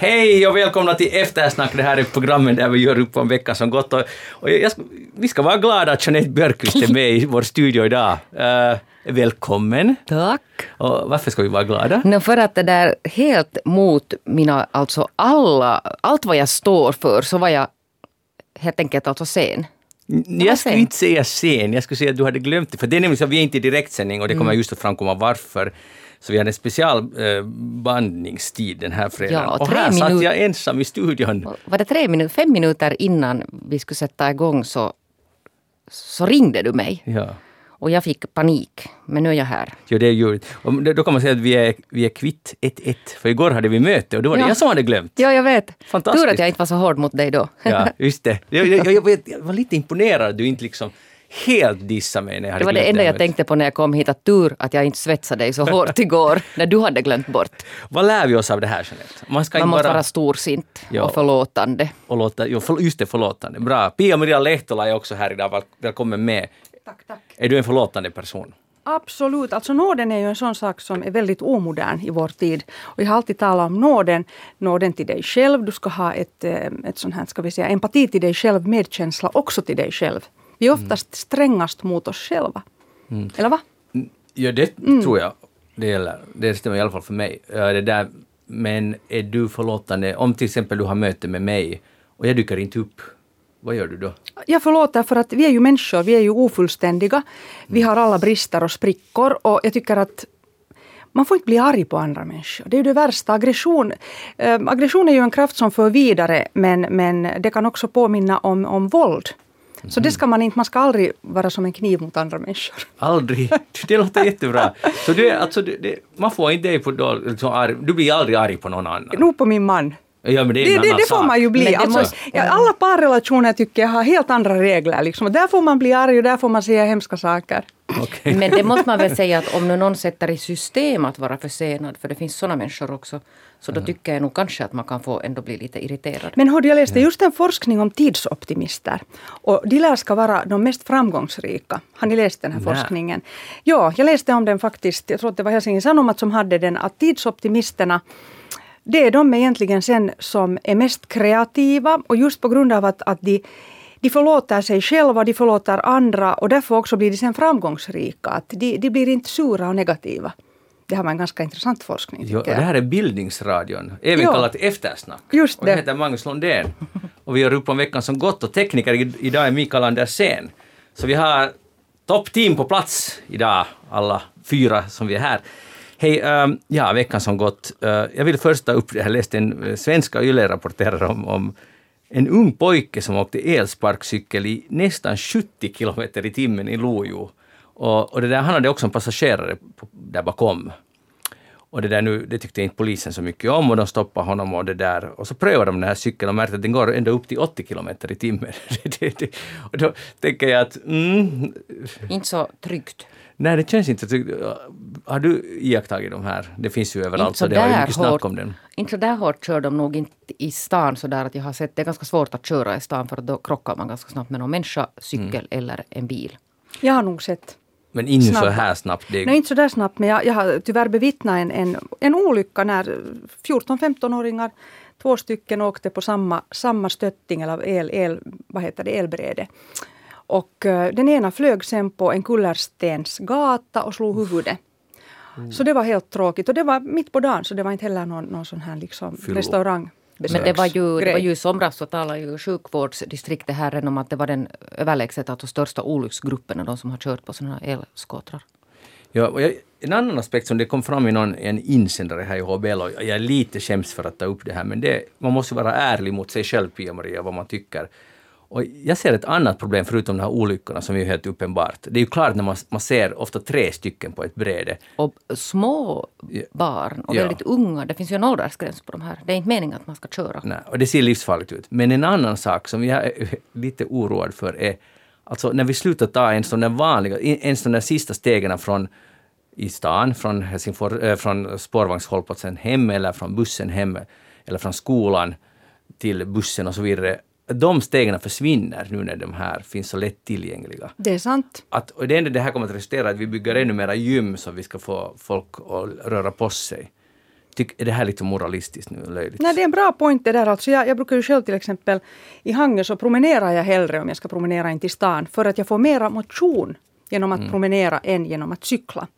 Hej och välkomna till Eftersnack. Det här är programmet där vi gör upp om veckan som gått. Och, och jag, vi ska vara glada att Jeanette Björkqvist är med i vår studio idag. Uh, välkommen. Tack. Och varför ska vi vara glada? No, för att det där helt mot mina, alltså alla, allt vad jag står för så var jag helt enkelt alltså sen. Jag skulle inte säga sen, jag skulle säga att du hade glömt det. För det är nämligen så att vi är inte i direktsändning och det kommer mm. just att framkomma varför. Så vi hade en specialbandningstid eh, den här fredagen. Ja, och, och här satt jag ensam i studion. Var det tre minuter, fem minuter innan vi skulle sätta igång så, så ringde du mig. Ja. Och jag fick panik, men nu är jag här. Ja, det är ju, då kan man säga att vi är, vi är kvitt 1-1. För igår hade vi möte och då var det ja. jag som hade glömt. Ja, jag vet. Fantastiskt. Tur att jag inte var så hård mot dig då. ja, just det. Jag, jag, jag, jag var lite imponerad du inte liksom helt dissa mig när jag hade Det var det enda jag tänkte på när jag kom hit, att tur att jag inte svetsade dig så hårt igår när du hade glömt bort. Vad lär vi oss av det här Jeanette? Man, ska Man måste vara, vara storsint ja. och förlåtande. Och låta, jo, just det, förlåtande. Bra. Pia-Maria Lehtola är också här idag. Välkommen med. Tack, tack. Är du en förlåtande person? Absolut. Alltså nåden är ju en sån sak som är väldigt omodern i vår tid. Och jag har alltid talat om nåden, nåden till dig själv. Du ska ha ett, eh, ett sånt här, ska vi säga, empati till dig själv, medkänsla också till dig själv. Vi är oftast strängast mot oss själva. Mm. Eller va? Mm, ja, det mm. tror jag. Det, gäller, det stämmer i alla fall för mig. Det där, men är du förlåtande, om till exempel du har möte med mig och jag dyker inte upp, vad gör du då? Jag förlåter för att vi är ju människor, vi är ju ofullständiga. Vi har alla brister och sprickor och jag tycker att man får inte bli arg på andra människor. Det är ju det värsta. Aggression, äh, aggression är ju en kraft som för vidare men, men det kan också påminna om, om våld. Så det ska man inte, man ska aldrig vara som en kniv mot andra människor. Aldrig? Det låter jättebra. Så det, alltså, det, det, man får inte dig på då, liksom, arg, du blir aldrig arg på någon annan? Nog på min man. Ja, det, det, det, det får man ju bli. Alltså, ja, alla parrelationer tycker jag har helt andra regler. Liksom. Där får man bli arg och där får man säga hemska saker. Okay. Men det måste man väl säga att om nu någon sätter i system att vara försenad, för det finns sådana människor också, så då tycker jag nog kanske att man kan få ändå bli lite irriterad. Men hörde, jag läste just en forskning om tidsoptimister. Och de lär ska vara de mest framgångsrika. Har ni läst den här Nä. forskningen? Ja, jag läste om den faktiskt. Jag tror att det var Helsingin Sanomat som hade den. Att tidsoptimisterna det är de egentligen sen som är mest kreativa och just på grund av att, att de de förlåter sig själva, de förlåter andra och därför också blir de sen framgångsrika. Att de, de blir inte sura och negativa. Det här var en ganska intressant forskning. Jo, det här är Bildningsradion, även jo. kallat Eftersnack. Just det. Och jag heter Magnus Lundén. Och vi gör upp om veckan som gått och tekniker idag är Mikael Andersén. Så vi har toppteam på plats idag, alla fyra som vi är här. Hej, um, ja, veckan som gått. Uh, jag vill först ta upp, jag läste en uh, svenska YLE rapporterar om, om en ung pojke som åkte elsparkcykel i nästan 70 kilometer i timmen i Lojo. Och, och det där, han hade också en passagerare på, där bakom. Och det, där nu, det tyckte inte polisen så mycket om och de stoppade honom och det där. Och så prövade de den här cykeln och märkte att den går ända upp till 80 kilometer i timmen. och då tänker jag att... Mm, inte så tryggt. Nej, det känns inte tryggt. Har du iakttagit de här? Det finns ju överallt, så, så det har ju mycket snack om den. Inte så där hårt kör de nog inte i stan så där att jag har sett. Det är ganska svårt att köra i stan för då krockar man ganska snabbt med någon människa, cykel mm. eller en bil. Jag har nog sett. Men inte så här snabbt? Det... Nej, inte så där snabbt. Men jag, jag har tyvärr bevittnat en, en, en olycka när 14-15-åringar, två stycken åkte på samma, samma stötting eller el, el, vad heter det, elbrede. Och uh, den ena flög sen på en kullerstensgata och slog huvudet. Mm. Så det var helt tråkigt. Och det var mitt på dagen så det var inte heller någon, någon sån här liksom restaurang. Men det var ju, det var ju i somras så talade ju sjukvårdsdistriktet här om att det var den överlägset alltså största olycksgruppen de som har kört på sådana elskotrar. Ja, jag, en annan aspekt som det kom fram i någon, en insändare här i HBL och jag är lite skäms för att ta upp det här men det, man måste vara ärlig mot sig själv Pia-Maria vad man tycker. Och jag ser ett annat problem förutom de här olyckorna som är helt uppenbart. Det är ju klart när man, man ser ofta tre stycken på ett bräde. Och små barn och ja. väldigt unga. Det finns ju en åldersgräns på de här. Det är inte meningen att man ska köra. Nej, och det ser livsfarligt ut. Men en annan sak som jag är lite oroad för är alltså när vi slutar ta en sån där vanliga, en sån där sista stegen från i stan, från, Helsingfors, äh, från spårvagnshållplatsen hem eller från bussen hem eller från skolan till bussen och så vidare de stegen försvinner nu när de här finns så lätt tillgängliga. Det är sant. Att, och det enda det här kommer att resultera att vi bygger ännu mera gym så vi ska få folk att röra på sig. tyck, är det här lite moralistiskt nu? Löjligt? Nej, det är en bra point det där. Alltså jag, jag brukar ju själv till exempel i Hangö så promenerar jag hellre om jag ska promenera in till stan för att jag får mera motion genom att promenera än genom att cykla.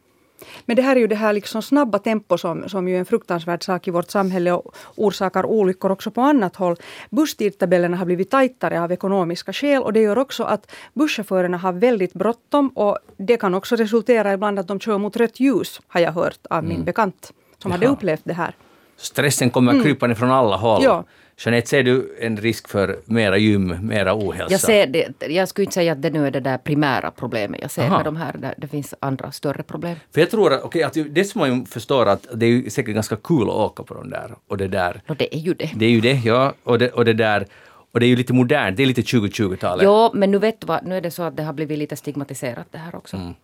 Men det här är ju det här liksom snabba tempo som, som ju är en fruktansvärd sak i vårt samhälle och orsakar olyckor också på annat håll. Busstidtabellerna har blivit tajtare av ekonomiska skäl och det gör också att busschaufförerna har väldigt bråttom och det kan också resultera ibland att de kör mot rött ljus, har jag hört av min bekant som hade Jaha. upplevt det här. Stressen kommer krypande från alla håll. Ja. Jeanette, ser du en risk för mera gym, mera ohälsa? Jag, ser det, jag skulle inte säga att det nu är det där primära problemet jag ser Aha. med de här. Det, det finns andra större problem. För jag tror att, okej, att det som man förstår att det är ju säkert ganska kul att åka på de där. Och det där, Och det är ju det. det är ju det, ja. Och det, och det där, och det är ju lite modernt, det är lite 2020-talet. Jo, men nu vet du vad, nu är det så att det har blivit lite stigmatiserat det här också. Mm.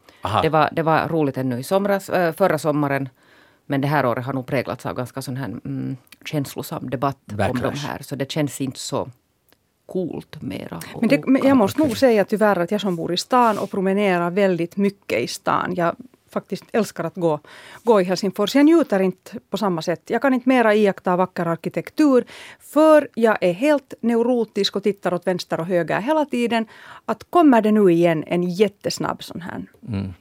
Det, var, det var roligt ännu i somras, äh, förra sommaren. Men det här året har nog präglats av ganska sån här mm, känslosam debatt om Backlash. de här. Så det känns inte så coolt mera. Men, det, men jag måste nog säga tyvärr att jag som bor i stan och promenerar väldigt mycket i stan. Jag faktiskt älskar att gå, gå i Helsingfors. Jag njuter inte på samma sätt. Jag kan inte mera iaktta vacker arkitektur. För jag är helt neurotisk och tittar åt vänster och höger hela tiden. Att kommer det nu igen en jättesnabb sån här Mm.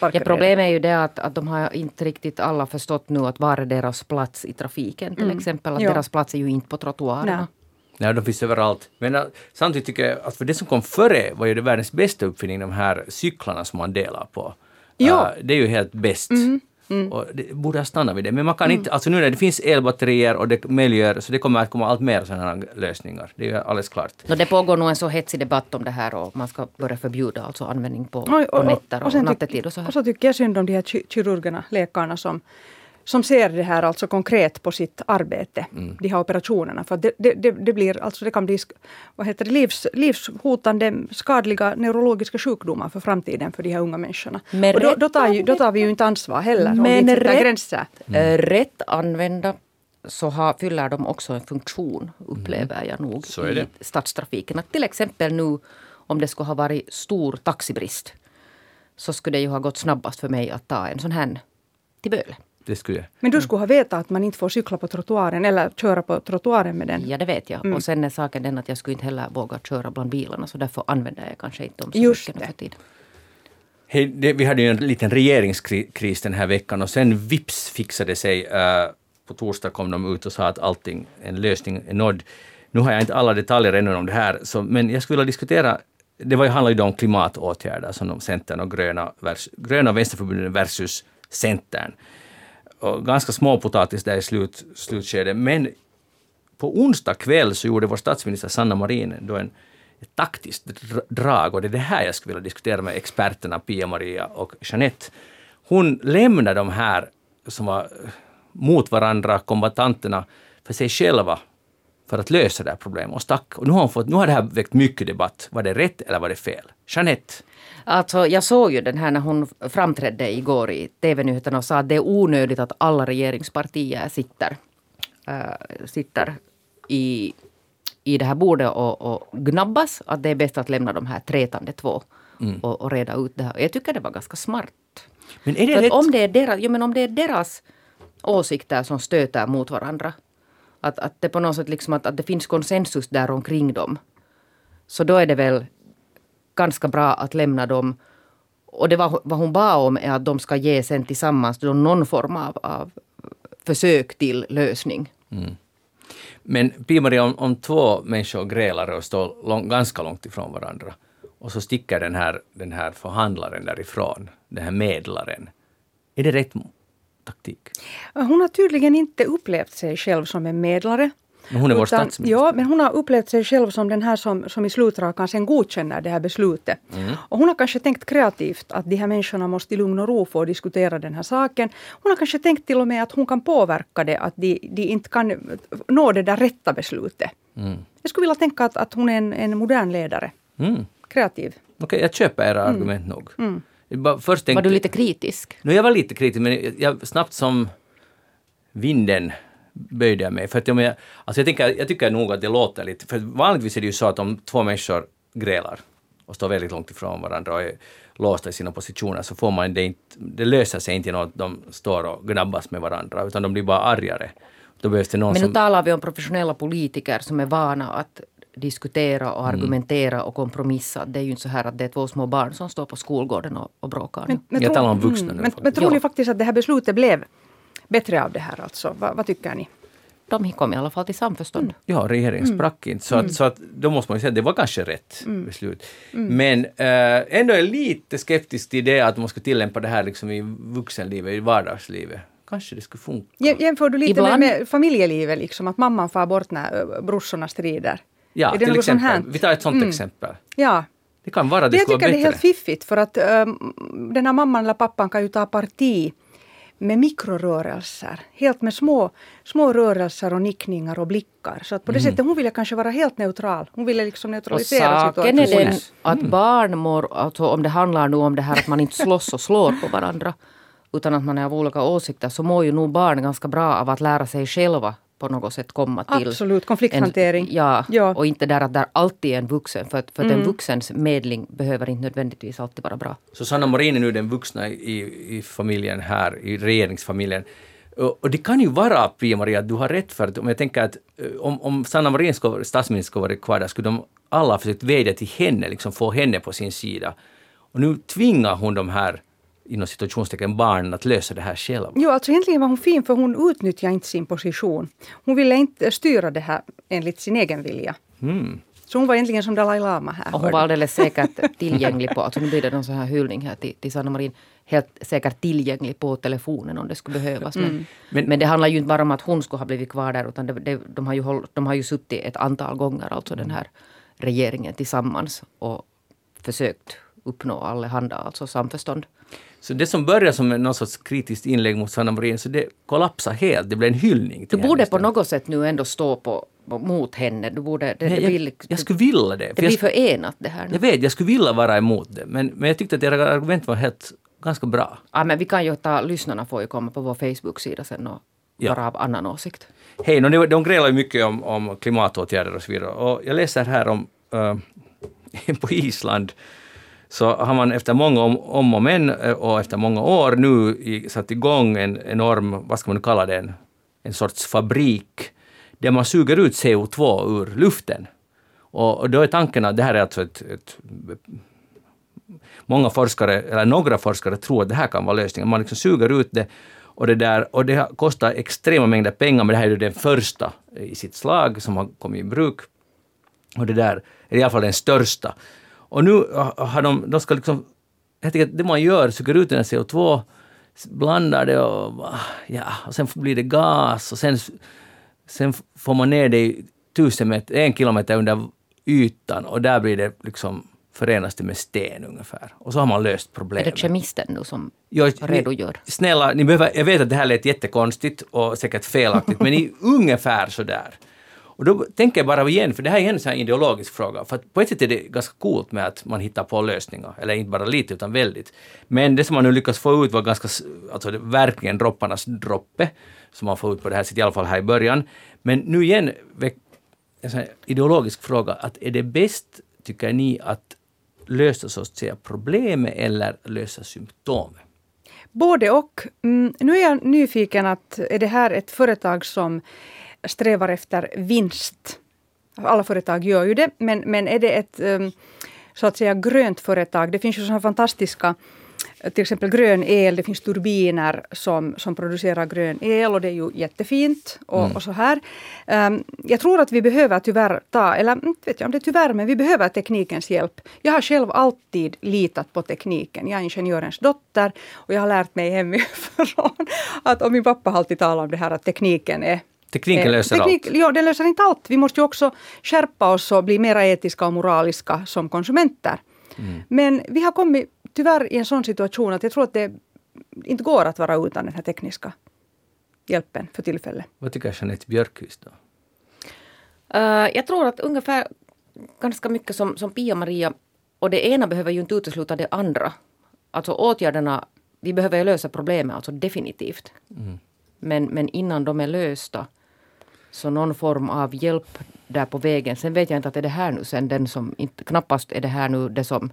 Ja, problemet är ju det att, att de har inte riktigt alla förstått nu att var är deras plats i trafiken till exempel. Att Ja. deras plats är ju inte på trottoarerna. Nej. Ja, de finns överallt. Men äh, samtidigt tycker jag att för det som kom före var ju det världens bästa uppfinning, de här cyklarna som man delar på. Ja. Äh, det är ju helt bäst. Och det borde ha stannat vid det. Men man kan inte, alltså nu när det finns elbatterier och det möjliggör, så det kommer att komma allt mer sådana lösningar. Det är alldeles klart. Nå, det pågår nog en så hetsig debatt om det här och man ska börja förbjuda alltså användning på, Oj, på nätter och, sen tyck- nattetid och så här. och så tycker jag synd om de här ki- kirurgerna, läkarna som, som ser det här alltså konkret på sitt arbete, Mm. de här operationerna. För det, det, det, blir, alltså det kan bli vad heter det, livs, livshotande, skadliga neurologiska sjukdomar för framtiden för de här unga människorna. Men och då, då, tar ju, då tar vi ju inte ansvar heller. om vi Men inte sätter rätt- gränser. Eh, Rätt använda så har, fyller de också en funktion, upplever jag nog, Mm. Så är det. i stadstrafiken. Att till exempel nu om det skulle ha varit stor taxibrist så skulle det ju ha gått snabbast för mig att ta en sån här till Böle. Det skulle jag. Men du skulle ha vetat att man inte får cykla på trottoaren eller köra på trottoaren med den. Ja, det vet jag. Mm. Och sen är saken den att jag skulle inte heller våga köra bland bilarna så därför använder jag kanske inte dem så Just mycket för tiden. Hej, det, vi hade ju en liten regeringskris den här veckan och sen vips fixade det sig. eh, på torsdag kom de ut och sa att allting, en lösning är nådd. Nu har jag inte alla detaljer ännu om det här, så, men jag skulle vilja diskutera det var, ju- handlar ju om klimatåtgärder som de Centern och Gröna, vers, gröna Vänsterförbundet versus Centern. Och ganska småpotatis där i slut, slutskedet. Men på onsdag kväll så gjorde vår statsminister Sanna Marin då en ett taktiskt drag och det är det här jag skulle vilja diskutera med experterna Pia-Maria och Jeanette. Hon lämnade de här som var mot varandra, kombatanterna, för sig själva för att lösa det här problemet och stack. Och nu har, hon fått, nu har det här väckt mycket debatt. Var det rätt eller var det fel? Jeanette? Alltså, jag såg ju den här när hon framträdde igår i TV-nyheterna och sa att det är onödigt att alla regeringspartier sitter, äh, sitter i, i det här bordet och, och gnabbas. Att det är bäst att lämna de här trätande två och, och reda ut det här. Jag tycker det var ganska smart. Men är det rätt? om, det är deras, jo, men om det är deras åsikter som stöter mot varandra. Att, att det på något sätt liksom att, att det finns konsensus där omkring dem. Så då är det väl ganska bra att lämna dem. Och det var, vad hon bad om är att de ska ge sen tillsammans någon form av, av försök till lösning. Men Pia-Maria, om, om två människor grälar och står lång, ganska långt ifrån varandra och så sticker den här, den här förhandlaren därifrån, den här medlaren. Är det rätt taktik? Hon har tydligen inte upplevt sig själv som en medlare. Men hon är vår Utan- statsminister. Ja, men hon har upplevt sig själv som den här som, som i slutrakan sen godkänner det här beslutet. Mm. Och hon har kanske tänkt kreativt att de här människorna måste i lugn och ro få diskutera den här saken. Hon har kanske tänkt till och med att hon kan påverka det, att de, de inte kan nå det där rätta beslutet. Mm. Jag skulle vilja tänka att, att hon är en, en modern ledare. Mm. Kreativ. Okej, jag köper era argument nog. Bara Först tänkte, Var du lite kritisk? No, jag var lite kritisk, men jag, jag, snabbt som vinden böjde jag mig. För att jag, men- alltså jag, tänker, jag tycker nog att det låter lite, för vanligtvis är det ju så att om två människor grälar och står väldigt långt ifrån varandra och är låsta i sina positioner så får man det inte, det löser sig inte genom att de står och gnabbas med varandra utan de blir bara argare. Då behövs det någon Men nu som... talar vi om professionella politiker som är vana att diskutera och Mm. argumentera och kompromissa. Det är ju inte så här att det är två små barn som står på skolgården och, och bråkar. nu. Men, Jag talar om vuxna nu Men, men tror Ja. ni faktiskt att det här beslutet blev bättre av det här alltså? Va, vad tycker ni? De kom i alla fall till samförstånd. Ja, regeringen Mm. sprack inte. Så, att, så att då måste man ju säga att det var kanske rätt Mm. beslut. Men äh, ändå är jag lite skeptisk till det att man ska tillämpa det här liksom i vuxenlivet, i vardagslivet. Kanske det skulle funka. Jäm- Jämför du lite med, Ibland- med familjelivet, liksom, att mamman far bort när ö, brorsorna strider? Ja, Är det till något sånt exempel. här? Vi tar ett sånt Mm. exempel. Ja, Det kan vara det det jag tycker vara det är helt fiffigt för att um, den här mamman eller pappan kan ju ta parti med mikrorörelser. Helt med små, små rörelser och nickningar och blickar. Så att på det Mm. sättet hon ville kanske vara helt neutral. Hon ville liksom Och neutralisera saken är situationen. den att barn mår, alltså om det handlar nu om det här att man inte slåss och slår på varandra utan att man är av olika åsikter så mår ju nog barn ganska bra av att lära sig själva på något sätt komma till Absolut, konflikthantering. En, ja, Ja. och inte där att där alltid är en vuxen. För, att- för att en vuxens medling behöver inte nödvändigtvis alltid vara bra. Så Sanna Marin är nu den vuxna i, i familjen här, i regeringsfamiljen. Och, och det kan ju vara, Pia-Maria, att du har rätt för att om jag tänker att eh, om, om Sanna Marin skulle, statsminister skulle vara kvar där, skulle de alla försökt vädja till henne, liksom få henne på sin sida. Och nu tvingar hon de här, inom situationstecken, barnen att lösa det här själva. Jo, alltså egentligen var hon fin för hon utnyttjade inte sin position. Hon ville inte styra det här enligt sin egen vilja. Mm. Så hon var egentligen som Dalai Lama här. Och hon var alldeles säkert tillgänglig på, alltså nu blir det någon sån här hyllning här till, till Sanna Marin, helt säkert tillgänglig på telefonen om det skulle behövas. Men, Men- men, det handlar ju inte bara om att hon skulle ha blivit kvar där utan det, det, de, har ju håll, de har ju suttit ett antal gånger, alltså den här regeringen tillsammans och försökt uppnå allehanda alltså samförstånd. Så det som började som någon sorts kritiskt inlägg mot Sanna Marin, så det kollapsade helt. Det blev en hyllning Du borde på något sätt nu ändå stå på, mot henne. Du borde, det, Nej, det jag, blir, jag skulle vilja det. det för jag blir förenat det här nu. Jag vet, jag skulle vilja vara emot det, men, men jag tyckte att era argument var helt ganska bra. Ja, men vi kan ju ta, lyssnarna får ju komma på vår Facebook-sida sen och Ja. vara av annan åsikt. Hej, no, de, de grälar ju mycket om, om klimatåtgärder och så vidare. Och jag läser här om eh, på Island så har man efter många om, om och men eh, och efter många år nu i, satt igång en enorm, vad ska man kalla det, en, en sorts fabrik där man suger ut CO2 ur luften. Och, och då är tanken att det här är alltså ett, ett många forskare, eller några forskare tror att det här kan vara lösningen. Man liksom suger ut det och det, där, och det kostar extrema mängder pengar, men det här är ju den första i sitt slag som har kommit i bruk. Och det där är i alla fall den största. Och nu har de, de ska liksom, tycker att det man gör, suger ut den här CO2, blandar det och, ja, och sen blir det gas och sen, sen får man ner det i tusen meter, en kilometer under ytan och där blir det liksom förenas det med sten ungefär. Och så har man löst Är problemet. det kemisten nu som Jag, redogör? Snälla, ni behöver, jag vet att det här lät jättekonstigt och säkert felaktigt, men i ungefär så där. Och då tänker jag bara igen, för det här är en sån här ideologisk fråga. För att på ett sätt är det ganska coolt med att man hittar på lösningar, eller inte bara lite utan väldigt. Men det som man nu lyckas få ut var ganska, alltså det, verkligen dropparnas droppe, som man får ut på det här sättet, i alla fall här i början. Men nu igen, en sån här ideologisk fråga, att är det bäst, tycker ni, att lösa så att säga problemet eller lösa symptomet? Både och. Mm, nu är jag nyfiken att är det här ett företag som strävar efter vinst? Alla företag gör ju det, men, men är det ett um, så att säga grönt företag? Det finns ju sådana fantastiska till exempel grön el, det finns turbiner som, som producerar grön el och det är ju jättefint. Och, och så här. Um, jag tror att vi behöver tyvärr ta, eller inte vet jag om det är tyvärr, men vi behöver teknikens hjälp. Jag har själv alltid litat på tekniken. Jag är ingenjörens dotter och jag har lärt mig hemifrån att, och min pappa har alltid talat om det här att tekniken är Tekniken Eh, löser teknik, allt. Ja, den löser inte allt. Vi måste ju också skärpa oss och bli mer etiska och moraliska som konsumenter. Mm. Men vi har kommit tyvärr i en sån situation att jag tror att det inte går att vara utan den här tekniska hjälpen för tillfället. Vad tycker Jeanette Björkqvist då? Eh, jag tror att ungefär ganska mycket som, som Pia-Maria och det ena behöver ju inte utesluta det andra. Alltså åtgärderna, vi behöver ju lösa problemet, alltså definitivt. Men, men innan de är lösta så någon form av hjälp där på vägen. Sen vet jag inte att är det här nu sen den som, inte, knappast är det här nu det som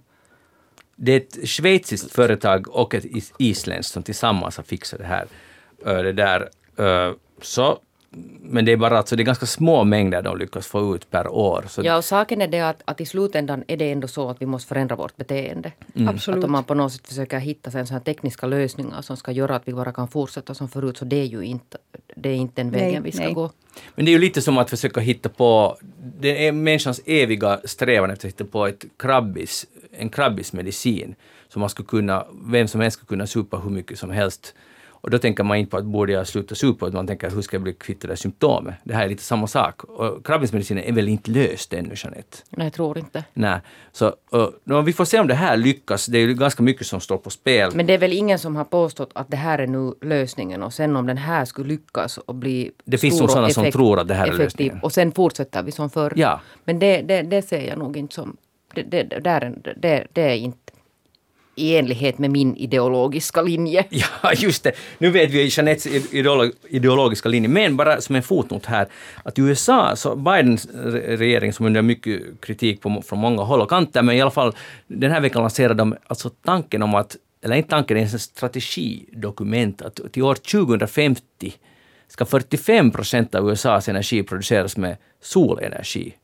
Det är ett schweiziskt företag och ett isländskt som tillsammans har fixat det här. Det där. Så, men det är bara alltså, det är ganska små mängder de lyckas få ut per år. Så Ja, och saken är det att, att i slutändan är det ändå så att vi måste förändra vårt beteende. Absolut. Att om man på något sätt försöker hitta sen så här tekniska lösningar som ska göra att vi bara kan fortsätta som förut, så det är ju inte, det är inte den Nej, vägen vi ska nej. gå. Men det är ju lite som att försöka hitta på, det är människans eviga strävan efter att hitta på ett krabbis, en krabbismedicin som man skulle kunna, vem som helst skulle kunna supa hur mycket som helst. Och då tänker man inte på att borde jag sluta supa, utan man tänker hur ska jag bli kvitt det där symptomet? Det här är lite samma sak. Och krabbismedicinen är väl inte löst ännu, Jeanette? Nej, jag tror inte. Nej. Så no, vi får se om det här lyckas. Det är ju ganska mycket som står på spel. Men det är väl ingen som har påstått att det här är nu lösningen och sen om den här skulle lyckas och bli Det finns nog sådana och som tror att det här är effektiv, lösningen. Och sen fortsätter vi som förr. Ja. Men det, det, det ser jag nog inte som... Det, det, där är- det, det är inte i enlighet med min ideologiska linje. Ja, just det. Nu vet vi Jeanettes ideologiska linje. Men bara som en fotnot här, att i USA, så Bidens regering som under mycket kritik på, från många håll och kanter, men i alla fall den här veckan lanserade de alltså tanken om att, eller inte tanken, det är en strategidokument, att till år 2050 ska 45 procent av USAs energi produceras med solenergi.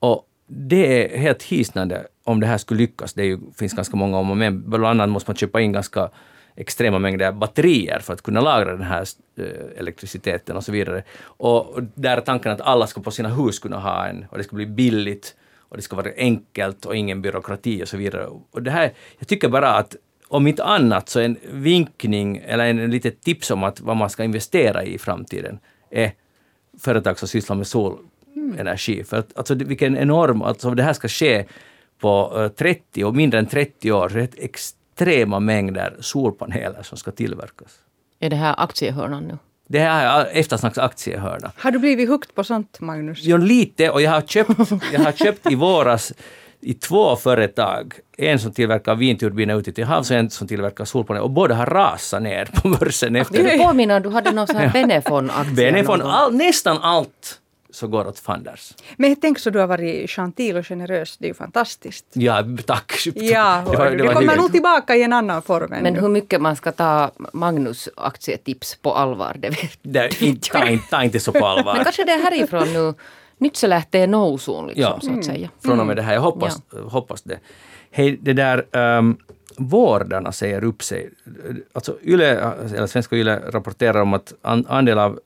Och det är helt hisnande om det här skulle lyckas. Det ju, finns ganska många om och men. Bland annat måste man köpa in ganska extrema mängder batterier för att kunna lagra den här eh, elektriciteten och så vidare. Och, där är tanken att alla ska på sina hus kunna ha en och det ska bli billigt och det ska vara enkelt och ingen byråkrati och så vidare. Och det här, jag tycker bara att om inte annat så en vinkning eller en, en litet tips om att vad man ska investera i i framtiden är företag som sysslar med sol solenergi. För att, alltså, det- vilken enorm, alltså det här ska ske på eh, 30 och mindre än 30 år, så det är ett extrema mängder solpaneler som ska tillverkas. Är det här aktiehörnan nu? Det här är eftersnacks aktiehörna. Har du blivit hooked på sånt, Magnus? Jo, lite, och jag har köpt, jag har köpt i våras i två företag. En som tillverkar vindturbiner ute till havs och en som tillverkar solpaneler. Och båda har rasat ner på börsen efter Vill du påminna, du hade någon sån här Benefon-aktie. Benefon, all, nästan allt så går åt fanders. Men tänk så du har varit gentil och generös. Det är ju fantastiskt. Ja, tack. Ja, Det var- det du. var det kommer nog tillbaka i en annan form. ännu. Men hur mycket man ska ta Magnus aktietips på allvar, det vet Det, inte, ta, inte, ta inte så på allvar. Men kanske det är härifrån nu. Nyt se lähtee nousuun liksom, Ja. så att säga. Från och med det här. Jag hoppas, hoppas det. Hej, det där um, vårdarna säger upp sig. Alltså Yle, eller Svenska Yle rapporterar om att an, andel av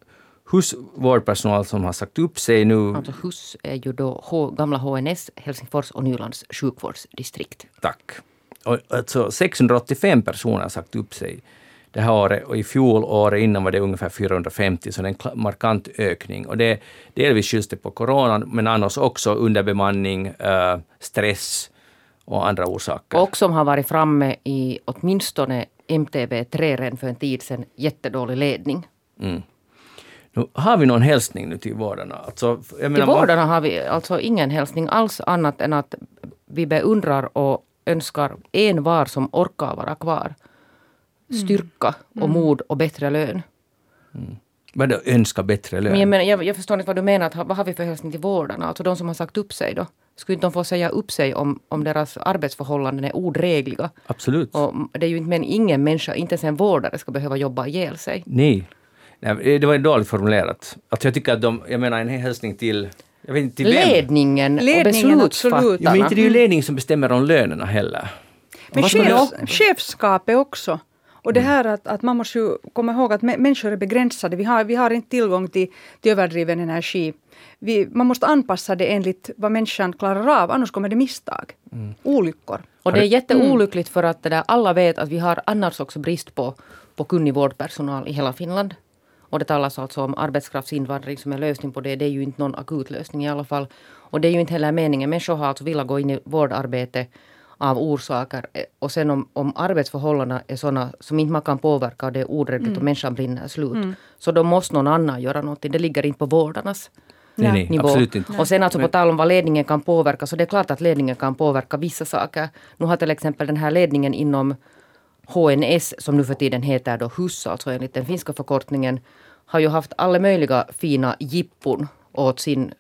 husvårdpersonal som har sagt upp sig nu, Alltså HUS är ju då H, gamla HNS, Helsingfors och Nylands sjukvårdsdistrikt. tack. Och, alltså 685 personer har sagt upp sig det här året och i fjol året innan var det ungefär 450, så det är en markant ökning. Och det delvis skylls det på coronan, men annars också underbemanning, eh, stress och andra orsaker. Och som har varit framme i åtminstone MTV3 redan för en tid sedan, jättedålig ledning. Nu, har vi någon hälsning nu till vårdarna? Alltså, jag Till menar, vad- vårdarna har vi alltså ingen hälsning alls annat än att vi beundrar och önskar en var som orkar vara kvar styrka och mod och bättre lön. Vadå önska bättre lön? Men jag, menar, jag, jag förstår inte vad du menar. Att, vad har vi för hälsning till vårdarna? Alltså de som har sagt upp sig då? Skulle inte de få säga upp sig om, om deras arbetsförhållanden är odrägliga? Absolut. Och det är ju inte men ingen människa, inte ens en vårdare, ska behöva jobba ihjäl sig. Nej. Nej. Det var dåligt formulerat. Alltså jag tycker att de, jag menar en hälsning till, jag vet inte till vem. Ledningen, Ledningen, och beslutsfattarna. men inte det är ju ledningen som bestämmer om lönerna heller. Men det- chefskapet också. Och det här att, att man måste ju komma ihåg att mä- människor är begränsade. Vi har, vi har inte tillgång till, till överdriven energi. Vi, man måste anpassa det enligt vad människan klarar av, annars kommer det misstag. Olyckor. Och det är jätteolyckligt för att det där, alla vet att vi har annars också brist på, på kunnig vårdpersonal i hela Finland. Och det talas alltså om arbetskraftsinvandring som en lösning på det. Det är ju inte någon akut lösning i alla fall. Och det är ju inte heller meningen. Människor har alltså velat gå in i vårdarbete av orsaker. Och sen om, om arbetsförhållandena är sådana som inte man kan påverka och det är odrägligt och människan brinner slut. Så då måste någon annan göra någonting. Det ligger inte på vårdarnas Nej, nej, nivå. absolut inte. Och sen alltså på tal om vad ledningen kan påverka, så det är klart att ledningen kan påverka vissa saker. Nu har till exempel den här ledningen inom HNS, som nu för tiden heter då HUS, alltså enligt den finska förkortningen, har ju haft alla möjliga fina jippon åt sin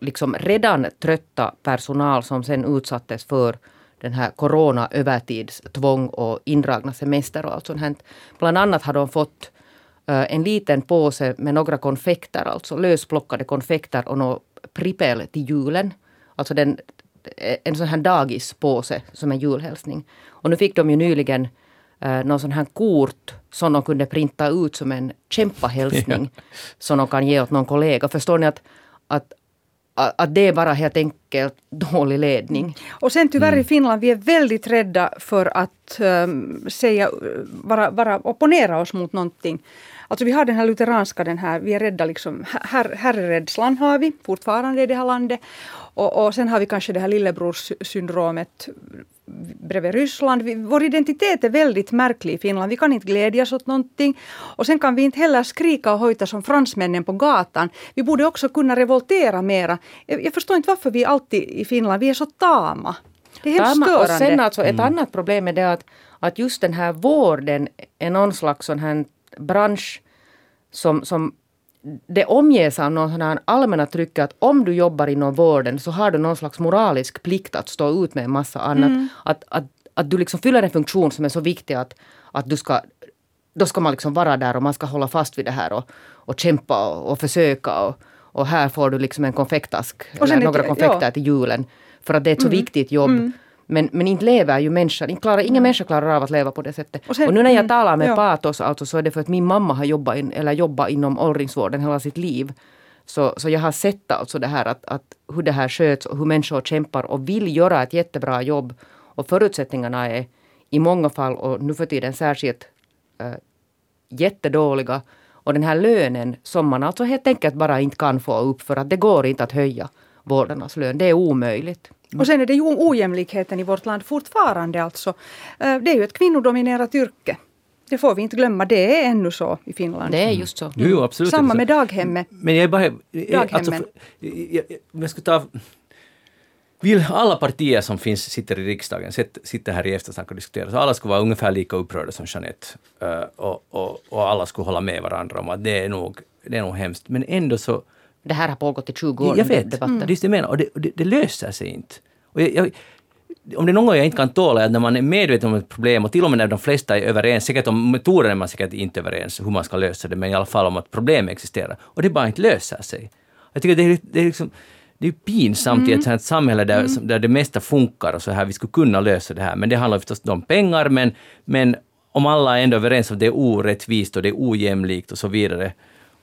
liksom redan trötta personal som sen utsattes för den här corona övertidstvång och indragna semester och allt sånt här. Bland annat har de fått eh, en liten påse med några konfekter, alltså lösplockade konfekter och något pripel till julen. Alltså den, en sån här dagispåse som en julhälsning. Och nu fick de ju nyligen uh, någon sån här kort som de kunde printa ut som en kämpahälsning. Ja. Som de kan ge åt någon kollega. Förstår ni att, att att det är bara helt enkelt dålig ledning. Och sen tyvärr mm. i Finland, vi är väldigt rädda för att um, säga, vara, vara, opponera oss mot någonting. Alltså vi har den här lutheranska, den här, vi är rädda liksom, her, herrerädslan har vi fortfarande i det här landet. Och, och sen har vi kanske det här lillebrorssyndromet bredvid Ryssland. Vi, vår identitet är väldigt märklig i Finland. Vi kan inte glädjas åt någonting. Och sen kan vi inte heller skrika och hojta som fransmännen på gatan. Vi borde också kunna revoltera mera. Jag, jag förstår inte varför vi alltid i Finland, vi är så tama. Det är helt tama. störande. Och sen alltså ett mm. annat problem är det att, att just den här vården är någon slags sån här bransch som, som det omges av någon sån allmänna tryck att om du jobbar inom vården så har du någon slags moralisk plikt att stå ut med en massa annat. Mm. Att, att, att du liksom fyller en funktion som är så viktig att, att du ska då ska man liksom vara där och man ska hålla fast vid det här och, och kämpa och, och försöka. Och, och här får du liksom en konfektask eller några konfekter ja. till julen. För att det är ett så mm. viktigt jobb. Mm. Men, men inte lever ju människan, inte klarar, ingen mm. människa klarar av att leva på det sättet. Och, sen, och nu när jag mm, talar med ja. patos alltså, så är det för att min mamma har jobbat, in, eller jobbat inom åldringsvården hela sitt liv. Så, så jag har sett alltså det här att, att hur det här sköts och hur människor kämpar och vill göra ett jättebra jobb. Och förutsättningarna är i många fall och nu för tiden särskilt äh, jättedåliga. Och den här lönen som man alltså helt enkelt bara inte kan få upp för att det går inte att höja vårdarnas lön. Det är omöjligt. Och sen är det ju ojämlikheten i vårt land fortfarande alltså. Eh, det är ju ett kvinnodominerat yrke. Det får vi inte glömma, det är ännu så i Finland. Det är just så. Jo, absolut. Samma med daghemmet. Men jag är bara... Alltså, jag, jag ska ta... Vill alla partier som finns, sitter i riksdagen, sitter här i eftersnack och diskuterar, så alla skulle vara ungefär lika upprörda som Jeanette. Och, och, och alla skulle hålla med varandra om att det är nog, det är nog hemskt. Men ändå så det här har pågått i 20 år. Jag vet, debatten. det är det jag menar. Och det, det, det löser sig inte. Och jag, jag, om det är något jag inte kan tåla är att när man är medveten om ett problem och till och med när de flesta är överens, säkert om metoden är man säkert inte överens hur man ska lösa det, men i alla fall om att problem existerar. Och det bara inte löser sig. Jag tycker det är, det är liksom det är pinsamt mm. i ett sånt samhälle där, mm. där det mesta funkar och så här, vi skulle kunna lösa det här, men det handlar förstås om pengar, men, men om alla är ändå överens om att det är orättvist och det är ojämlikt och så vidare,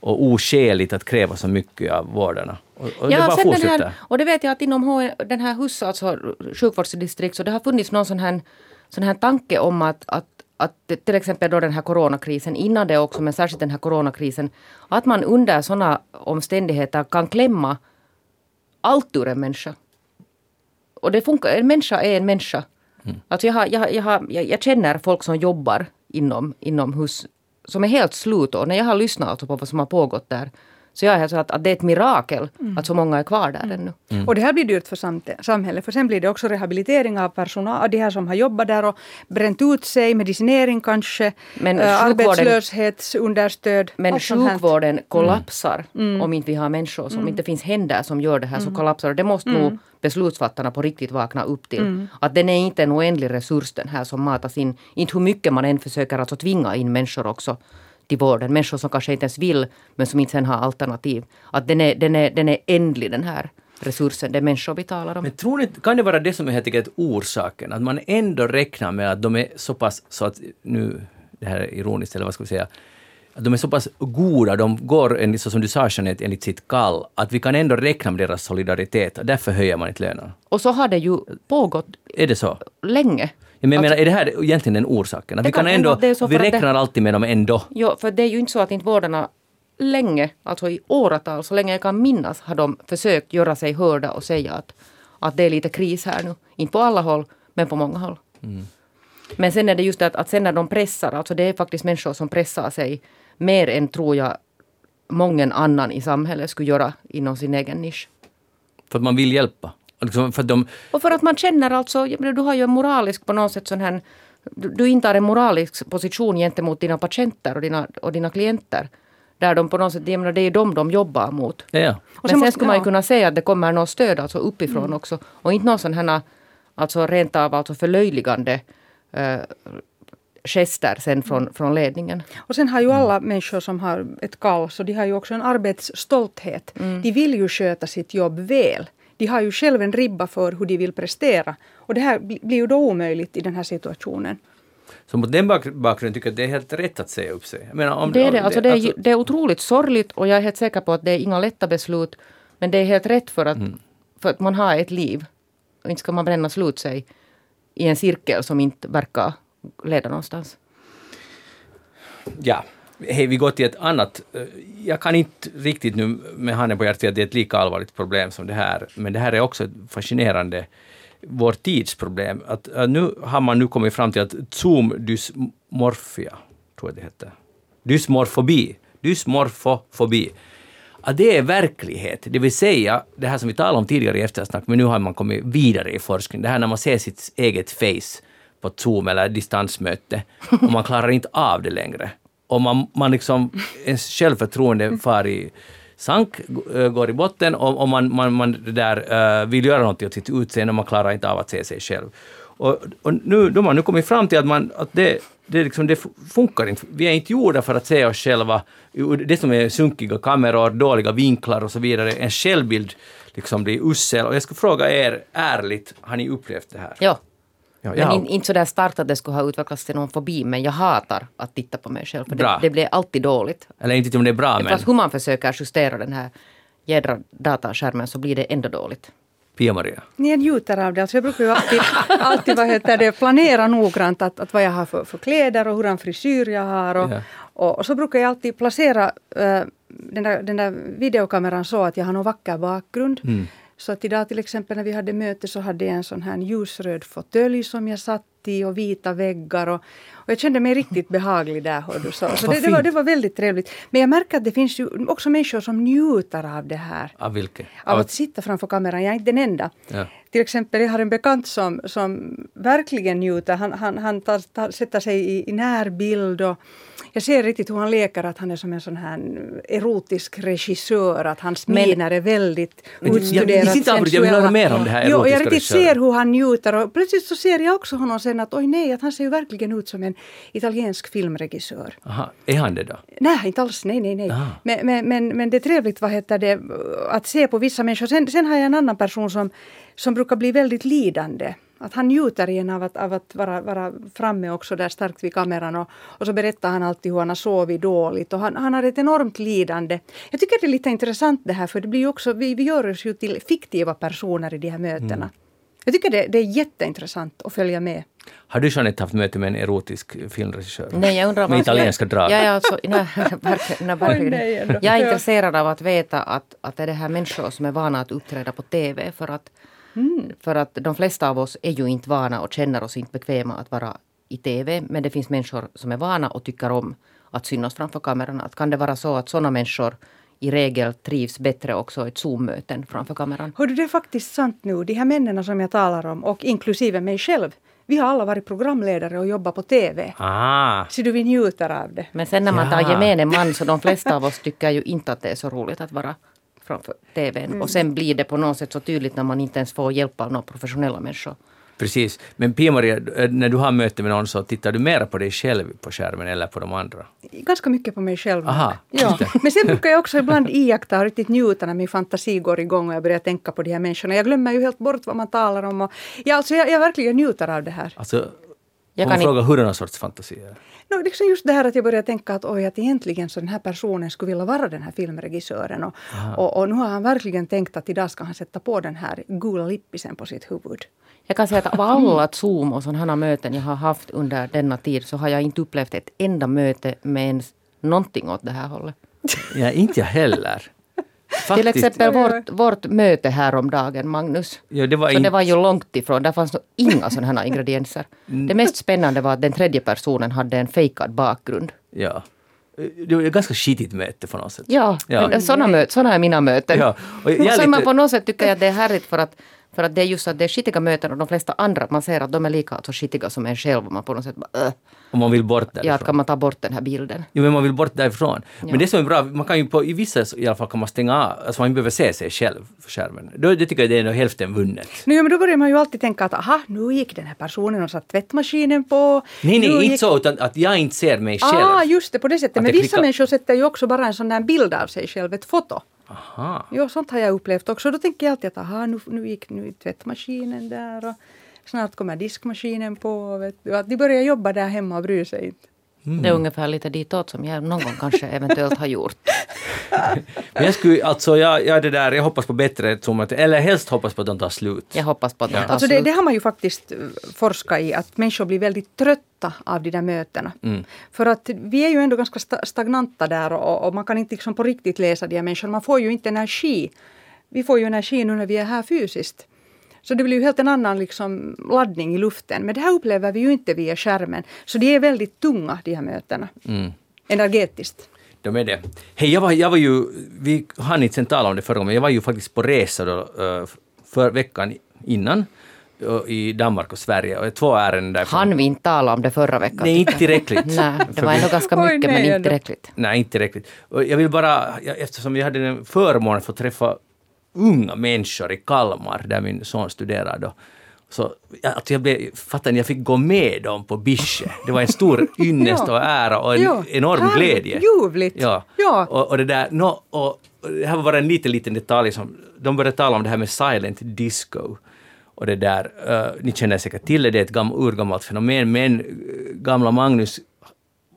och oskäligt att kräva så mycket av vårdarna. Och, och ja, det bara fortsätter. Här, och det vet jag att inom H, den här HUS, alltså sjukvårdsdistrikt, så det har funnits någon sån här, sån här tanke om att, att att till exempel då den här coronakrisen, innan det också, men särskilt den här coronakrisen, att man under sådana omständigheter kan klämma allt ur en människa. Och det funkar, en människa är en människa. Mm. Alltså jag, har, jag, jag, har, jag, jag, känner folk som jobbar inom, inom hus, som är helt slut. Och när jag har lyssnat alltså på vad som har pågått där så jag är att, att det är ett mirakel mm. att så många är kvar där ännu. Mm. Och det här blir dyrt för samhället, för sen blir det också rehabilitering av personal, de här som har jobbat där och bränt ut sig, medicinering kanske, men äh, arbetslöshetsunderstöd. Men sjukvården kollapsar mm. om inte vi har människor som mm. inte finns händer som gör det här, så mm. kollapsar det. Det måste nog mm. beslutsfattarna på riktigt vakna upp till. Att den är inte en oändlig resurs den här som matas in. Inte hur mycket man än försöker alltså tvinga in människor också till vården. Människor som kanske inte ens vill men som inte sen har alternativ. Att den är, den är, den är ändlig den här resursen, det är människor vi talar om. Men tror ni, kan det vara det som är helt enkelt orsaken? Att man ändå räknar med att de är så pass, så att nu, det här är ironiskt eller vad ska vi säga, att de är så pass goda, de går, så som du sa Jeanette, enligt sitt kall, att vi kan ändå räkna med deras solidaritet. Därför höjer man inte lönerna. Och så har det ju pågått är det så? länge. Ja, men alltså, menar, är det här egentligen den orsaken? Att vi kan ändå, vi räknar det, alltid med dem ändå. Jo, för det är ju inte så att inte vårdarna länge, alltså i åratal, så länge jag kan minnas, har de försökt göra sig hörda och säga att, att det är lite kris här nu. Inte på alla håll, men på många håll. Mm. Men sen är det just det att, att sen när de pressar, alltså det är faktiskt människor som pressar sig mer än tror jag många annan i samhället skulle göra inom sin egen nisch. För att man vill hjälpa? Liksom för de... Och för att man känner alltså, du har ju en moralisk på något sätt sån här du, du intar en moralisk position gentemot dina patienter och dina, och dina klienter. Där de på något sätt, menar, det är dem de jobbar mot. Ja, ja. Men sen sen, måste- skulle man ju kunna säga att det kommer något stöd alltså uppifrån också. Och inte någon sån här alltså rent av alltså förlöjligande eh, gester sen från, från ledningen. Och sen har ju alla människor som har ett kall, så de har ju också en arbetsstolthet. De vill ju sköta sitt jobb väl. De har ju själv en ribba för hur de vill prestera. Och det här bli- blir ju då omöjligt i den här situationen. Så mot den bak- bakgrunden tycker jag att det är helt rätt att säga upp sig. Menar, om, Det är det. Alltså det, är, ju- det är otroligt sorgligt och jag är helt säker på att det är inga lätta beslut. Men det är helt rätt för att, för att man har ett liv. Och inte ska man bränna slut sig i en cirkel som inte verkar leda någonstans. Ja. Hej, vi går till ett annat. Eh, jag kan inte riktigt nu med handen på hjärtat säga att det är ett lika allvarligt problem som det här, men det här är också ett fascinerande vår tids problem. Att, eh, nu har man nu kommit fram till att zoomdysmorfia, tror jag det heter, dysmorfobi, dysmorfofobi, att det är verklighet. Det vill säga, det här som vi talade om tidigare i eftersnack, men nu har man kommit vidare i forskning. Det här när man ser sitt eget face på ett Zoom eller distansmöte och man klarar inte av det längre. Och man, man liksom, ens självförtroende far i sank, g- går i botten och, och man, man, man där, eh, vill göra något åt sitt utseende och man klarar inte av att se sig själv. Och, och nu, de har nu kommit fram till att, man, att det, det, liksom, det funkar inte. Vi är inte gjorda för att se oss själva. Det som är sunkiga kameror, dåliga vinklar och så vidare. En självbild liksom blir usel. Och jag ska fråga er ärligt, har ni upplevt det här? Ja. Ja, Men jag har- in, inte så där starkt att det skulle ha utvecklats till någon fobi, men jag hatar att titta på mig själv. För det, det blir alltid dåligt. Eller inte om det är bra, men Fast hur man försöker justera den här jädra dataskärmen så blir det ändå dåligt. Pia-Maria. Ni njuter av det. Alltså jag brukar ju alltid, alltid vad heter det, planera noggrant att, att vad jag har för, för kläder och hurdan frisyr jag har. Och, Ja. och, och så brukar jag alltid placera eh, den, där, den där videokameran så att jag har någon vacker bakgrund. Så att idag till exempel när vi hade möte så hade jag en sån här ljusröd fåtölj som jag satt i och vita väggar. Och, och jag kände mig riktigt behaglig där. hör du. Så, så det, det, var, det var väldigt trevligt. Men jag märker att det finns ju också människor som njuter av det här Av vilket? av att sitta framför kameran. Jag är inte den enda. Ja. Till exempel, jag har en bekant som, som verkligen njuter. Han, han, han tar, tar, sätter sig i, i närbild och jag ser riktigt hur han leker att han är som en sån här erotisk regissör. Att hans Men- miner är väldigt utstuderat alltid- jag vill höra mer om det här Jo, jag riktigt ser hur han njuter och plötsligt så ser jag också honom sen att oj nej, att han ser ju verkligen ut som en italiensk filmregissör. Aha, är han det då? Nej, inte alls. Nej, nej, nej. Men, men, men, men det är trevligt vad heter det, att se på vissa människor. Sen, sen har jag en annan person som, som brukar bli väldigt lidande. Att han njuter igen av att, av att vara, vara framme också där starkt vid kameran. Och, och så berättar han alltid hur han har sovit dåligt. Och han, han har ett enormt lidande. Jag tycker det är lite intressant det här för det blir också, vi, vi gör oss ju till fiktiva personer i de här mötena. Jag tycker det, det är jätteintressant att följa med. Har du Jeanette haft möte med en erotisk filmregissör? Nej, jag undrar Med italienska drag? Ja, ja, alltså, nej, verkligen, nej, verkligen. Jag är intresserad av att veta att, att är det här människor som är vana att uppträda på TV. För att, Mm. för att de flesta av oss är ju inte vana och känner oss inte bekväma att vara i TV. Men det finns människor som är vana och tycker om att synas framför kameran. Att kan det vara så att sådana människor i regel trivs bättre också i ett Zoom-möten framför kameran? Hördu, det är faktiskt sant nu. De här männen som jag talar om, och inklusive mig själv. Vi har alla varit programledare och jobbat på TV. Ah, Så du vi njuter av det. Men sen när man tar gemene man så de flesta av oss tycker ju inte att det är så roligt att vara framför TVn. Mm. Och sen blir det på något sätt så tydligt när man inte ens får hjälp av några professionella människor. Precis. Men Pia-Maria, eh, när du har möte med någon så tittar du mera på dig själv på skärmen eller på de andra? Ganska mycket på mig själv. Aha, ja. Men sen brukar jag också ibland iaktta och riktigt njuta när min fantasi går igång och jag börjar tänka på de här människorna. Jag glömmer ju helt bort vad man talar om. Och, ja, alltså jag, jag verkligen njuter av det här. Alltså, Jag kan fråga hurdana sorts fantasier? No, liksom just det här att jag börjar tänka att, oj, att egentligen så den här personen skulle vilja vara den här filmregissören. Och, och, och nu har han verkligen tänkt att idag ska han sätta på den här gula lippisen på sitt huvud. Jag kan säga att av alla Zoom och sådana möten jag har haft under denna tid så har jag inte upplevt ett enda möte med ens någonting åt det här hållet. Ja, inte jag heller. Till exempel vårt, vårt möte här om dagen, Magnus. Ja, det var så inte- det var ju långt ifrån. Där fanns nog inga sådana här ingredienser. Mm. Det mest spännande var att den tredje personen hade en fejkad bakgrund. Ja. Det var ett ganska skitigt möte på något sätt. Ja, Ja. sådana, möt, är mina möten. Ja, och jag man lite- på något sätt tycker jag att det är härligt för att För att det är just att det är skitiga möten och de flesta andra, man ser att de är lika alltså skitiga som en själv och man på något sätt bara, äh, Om man vill bort ja, därifrån. kan man ta bort den här bilden? Jo, men man vill bort därifrån. Ja. Men det som är bra, man kan ju på, i vissa i alla fall kan man stänga av, alltså man behöver se sig själv på skärmen. Då, det tycker jag det är nog hälften vunnet. Nu, men då börjar man ju alltid tänka att aha, nu gick den här personen och satt tvättmaskinen på. Nej, nej, gick... inte så, utan att jag inte ser mig själv. Ah, just det, på det sättet. Att Men vissa klickar- människor sätter ju också bara en sån där bild av sig själv, ett foto. Aha. Jo, sånt har jag upplevt också. Då tänker jag alltid att aha, nu, nu gick nu tvättmaskinen där och snart kommer diskmaskinen på. Vet du. Att de börjar jobba där hemma och bryr sig inte. Det är ungefär lite ditåt som jag någon gång kanske eventuellt har gjort. Men jag skulle, alltså jag, jag, det där, jag hoppas på bättre Zoom, eller helst hoppas på att de tar slut. Jag hoppas på att de tar Alltså det, slut. det har man ju faktiskt eh, forskat i, att människor blir väldigt trötta av de där mötena. Mm. För att vi är ju ändå ganska sta- stagnanta där och, och man kan inte liksom på riktigt läsa de här människorna. Man får ju inte energi. Vi får ju energi nu när vi är här fysiskt. Så det blir ju helt en annan liksom laddning i luften. Men det här upplever vi ju inte via skärmen. Så de är väldigt tunga, de här mötena. Mm. Energetiskt. De är det. Hej, jag var, jag var ju, vi hann inte sen tala om det förra gången, jag var ju faktiskt på resa då, eh, för veckan innan i Danmark och Sverige och två ärenden därifrån. Han vi inte tala om det förra veckan? Nej, inte tycker jag. tillräckligt. Nej, det var ändå ganska Oj, mycket nej, men inte tillräckligt. Nej, inte tillräckligt. Och jag vill bara, eftersom jag hade den förmånen att få träffa unga människor i Kalmar, där min son studerar då. Så jag- alltså jag, blev, fattar ni, jag fick gå med dem på Bische. Det var en stor ynnest och ära och en Ja, enorm härligt, glädje. ljuvligt. Ja. Ja. Och, och det där, no, och och det här var bara en liten, liten detalj som, de började tala om det här med silent disco. Och det där, eh, ni känner säkert till det, det är ett gam, urgammalt fenomen, men eh, gamla Magnus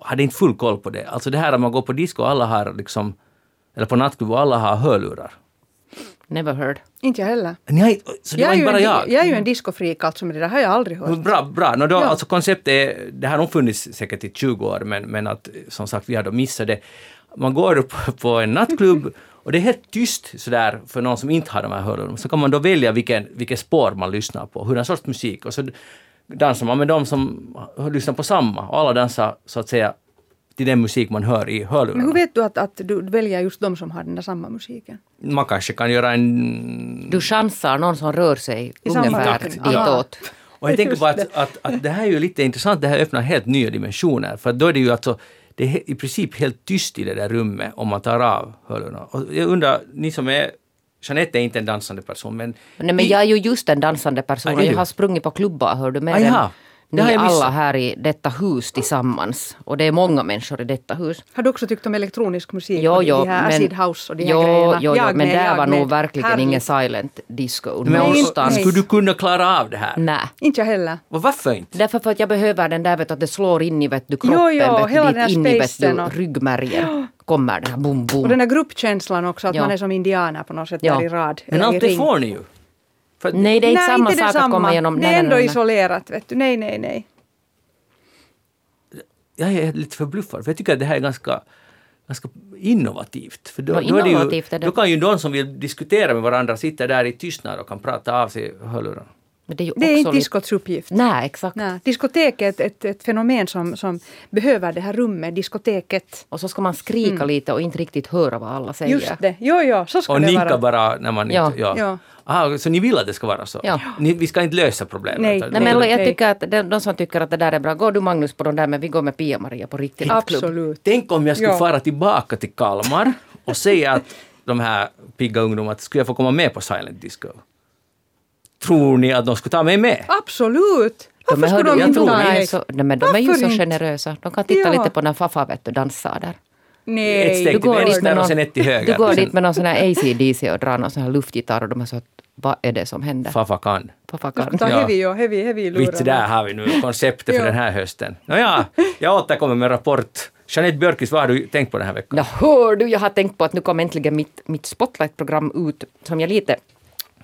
hade inte full koll på det. Alltså det här att man går på disco och alla har liksom, eller på nattklubb och alla har hörlurar. Never heard. Inte jag heller. Nej, så det Jag var är, inte ju bara en, jag. jag är ju en discofreak alltså, men det där har jag aldrig hört. Bra, bra. No, då, Ja. alltså konceptet är, det har nog funnits säkert i 20 år, men, men att som sagt, vi har då missat det. Man går upp på en nattklubb och det är helt tyst sådär för någon som inte har de här hörlurarna. Så kan man då välja vilken, vilken spår man lyssnar på, hurdan sorts musik. Och så dansar man med de som lyssnar på samma. Och alla dansar så att säga till den musik man hör i Men hörlurarna. hur vet du att, att du väljer just de som har den där samma musiken? Man kanske kan göra en Du chansar någon som rör sig I ungefär ditåt. Och jag tänker på att, det. att, att det här är ju lite intressant, det här öppnar helt nya dimensioner. För då är det ju alltså, det är i princip helt tyst i det där rummet om man tar av hörlurarna. Och jag undrar, ni som är, Jeanette är inte en dansande person men... Nej, men jag är ju just en dansande person. Och jag har sprungit på klubbar, hör du, mer Ah, ni alla missat. här i detta hus tillsammans. Och det är många människor i detta hus. Har du också tyckt om elektronisk musik? Jo, och jo, de här men, acid house och de här jo, grejerna? jo, jo, Jag men med, där var med. nog verkligen Härligt. ingen silent disco Men någonstans. skulle du kunna klara av det här? Nej. Inte jag heller. Och varför inte? Därför för att jag behöver den där vet att det slår in i vet du, kroppen, Jo, jo, vet hela dit den här in i vet du, och- ryggmärgen. Kommer den här boom, Och boom. den där gruppkänslan också, att Ja. man är som indianer på något sätt Ja. där i rad. Men allt det får ni ju. För att- Nej, det är inte nej, samma inte sak att detsamma. komma igenom... Det nej, är nej, ändå nej, isolerat, vet du. Nej, nej, nej. jag är lite förbluffad, för jag tycker att det här är ganska, ganska innovativt. För då, då, är det innovativt ju, är det. då kan ju de som vill diskutera med varandra sitta där i tystnad och kan prata av sig hörlurarna. Men det är ju Det är inte diskots uppgift. Nej, exakt. Nej, diskotek är ett, ett, ett fenomen som, som behöver det här rummet, diskoteket. Och så ska man skrika lite och inte riktigt höra vad alla säger. Mm. Just det, jo, jo, så ska Och det vara. bara när man Ja. inte... Ja. Ja. Aha, så ni vill att det ska vara så? Ja. Ni, vi ska inte lösa problemet? Nej. Nej, men jag tycker att de, de som tycker att det där är bra, går du Magnus på de där men vi går med Pia-Maria på riktigt klubb. Absolut. Tänk om jag skulle Ja. fara tillbaka till Kalmar och säga att de här pigga ungdomarna, att skulle jag få komma med på Silent Disco? Tror ni att de skulle ta mig med? Absolut! De Varför är, skulle de inte ta de är dig? så, nej, men de är ju så generösa. De kan titta Ja. lite på när Fafa vet du, dansar där. Nej, Ett steg Du till går, dit vänster och sen ett till höger. du går Sen- dit med någon sån här ACDC och drar någon sån här luftgitarr och de är så att vad är det som händer? Faffa kan. Fafa kan. ta Ja. heavy och heavy, heavy. Vitt där har vi nu konceptet för Ja. den här hösten. Nåja, jag återkommer med rapport. Jeanette Björkis, vad har du tänkt på den här veckan? Nå, hör du, jag har tänkt på att nu kom äntligen mitt, mitt Spotlight-program ut som jag lite,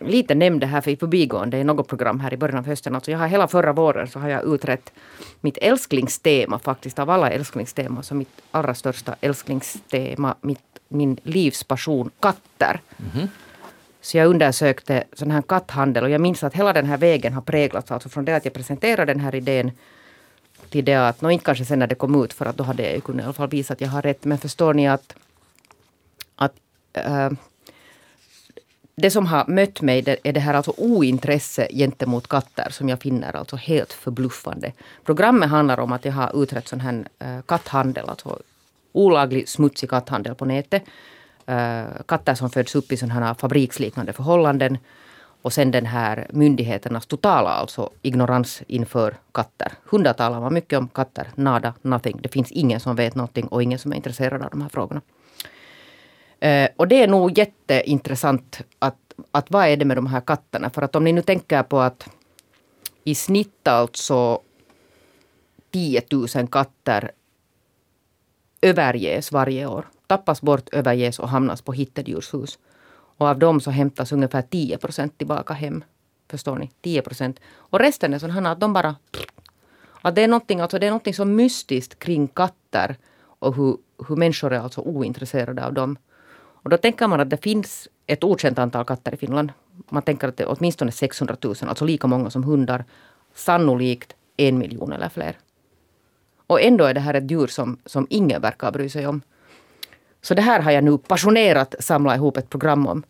lite nämnde här för i förbigående i något program här i början av hösten. Alltså jag har hela förra våren så har jag utrett mitt älsklingstema faktiskt av alla älsklingsteman. Så mitt allra största älsklingstema, mitt, min livspassion, katter. Så jag undersökte sån här katthandel och jag minns att hela den här vägen har präglats alltså från det att jag presenterade den här idén till det att, nå inte kanske sen när det kom ut för att då hade jag ju kunnat i alla fall visa att jag har rätt. Men förstår ni att, att äh, det som har mött mig det är det här alltså ointresse gentemot katter som jag finner alltså helt förbluffande. Programmet handlar om att jag har utrett sån här eh, katthandel, alltså olaglig smutsig katthandel på nätet. Eh, katter som föds upp i sådana här fabriksliknande förhållanden. Och sen den här myndigheternas totala alltså ignorans inför katter. Hundar talar man mycket om, katter nada, nothing. Det finns ingen som vet någonting och ingen som är intresserad av de här frågorna. Eh, och det är nog jätteintressant att, att vad är det med de här katterna? För att om ni nu tänker på att i snitt alltså 10 000 katter överges varje år. Tappas bort, överges och hamnas på hittedjurshus. Och av dem så hämtas ungefär 10 procent tillbaka hem. Förstår ni? 10 procent. Och resten är sådana att de bara... Att det, är någonting, alltså det är någonting så mystiskt kring katter och hur, hur människor är alltså ointresserade av dem. Och då tänker man att det finns ett okänt antal katter i Finland. Man tänker att det är åtminstone 600 000, alltså lika många som hundar. Sannolikt en miljon eller fler. Och ändå är det här ett djur som, som ingen verkar bry sig om. Så det här har jag nu passionerat samlat ihop ett program om.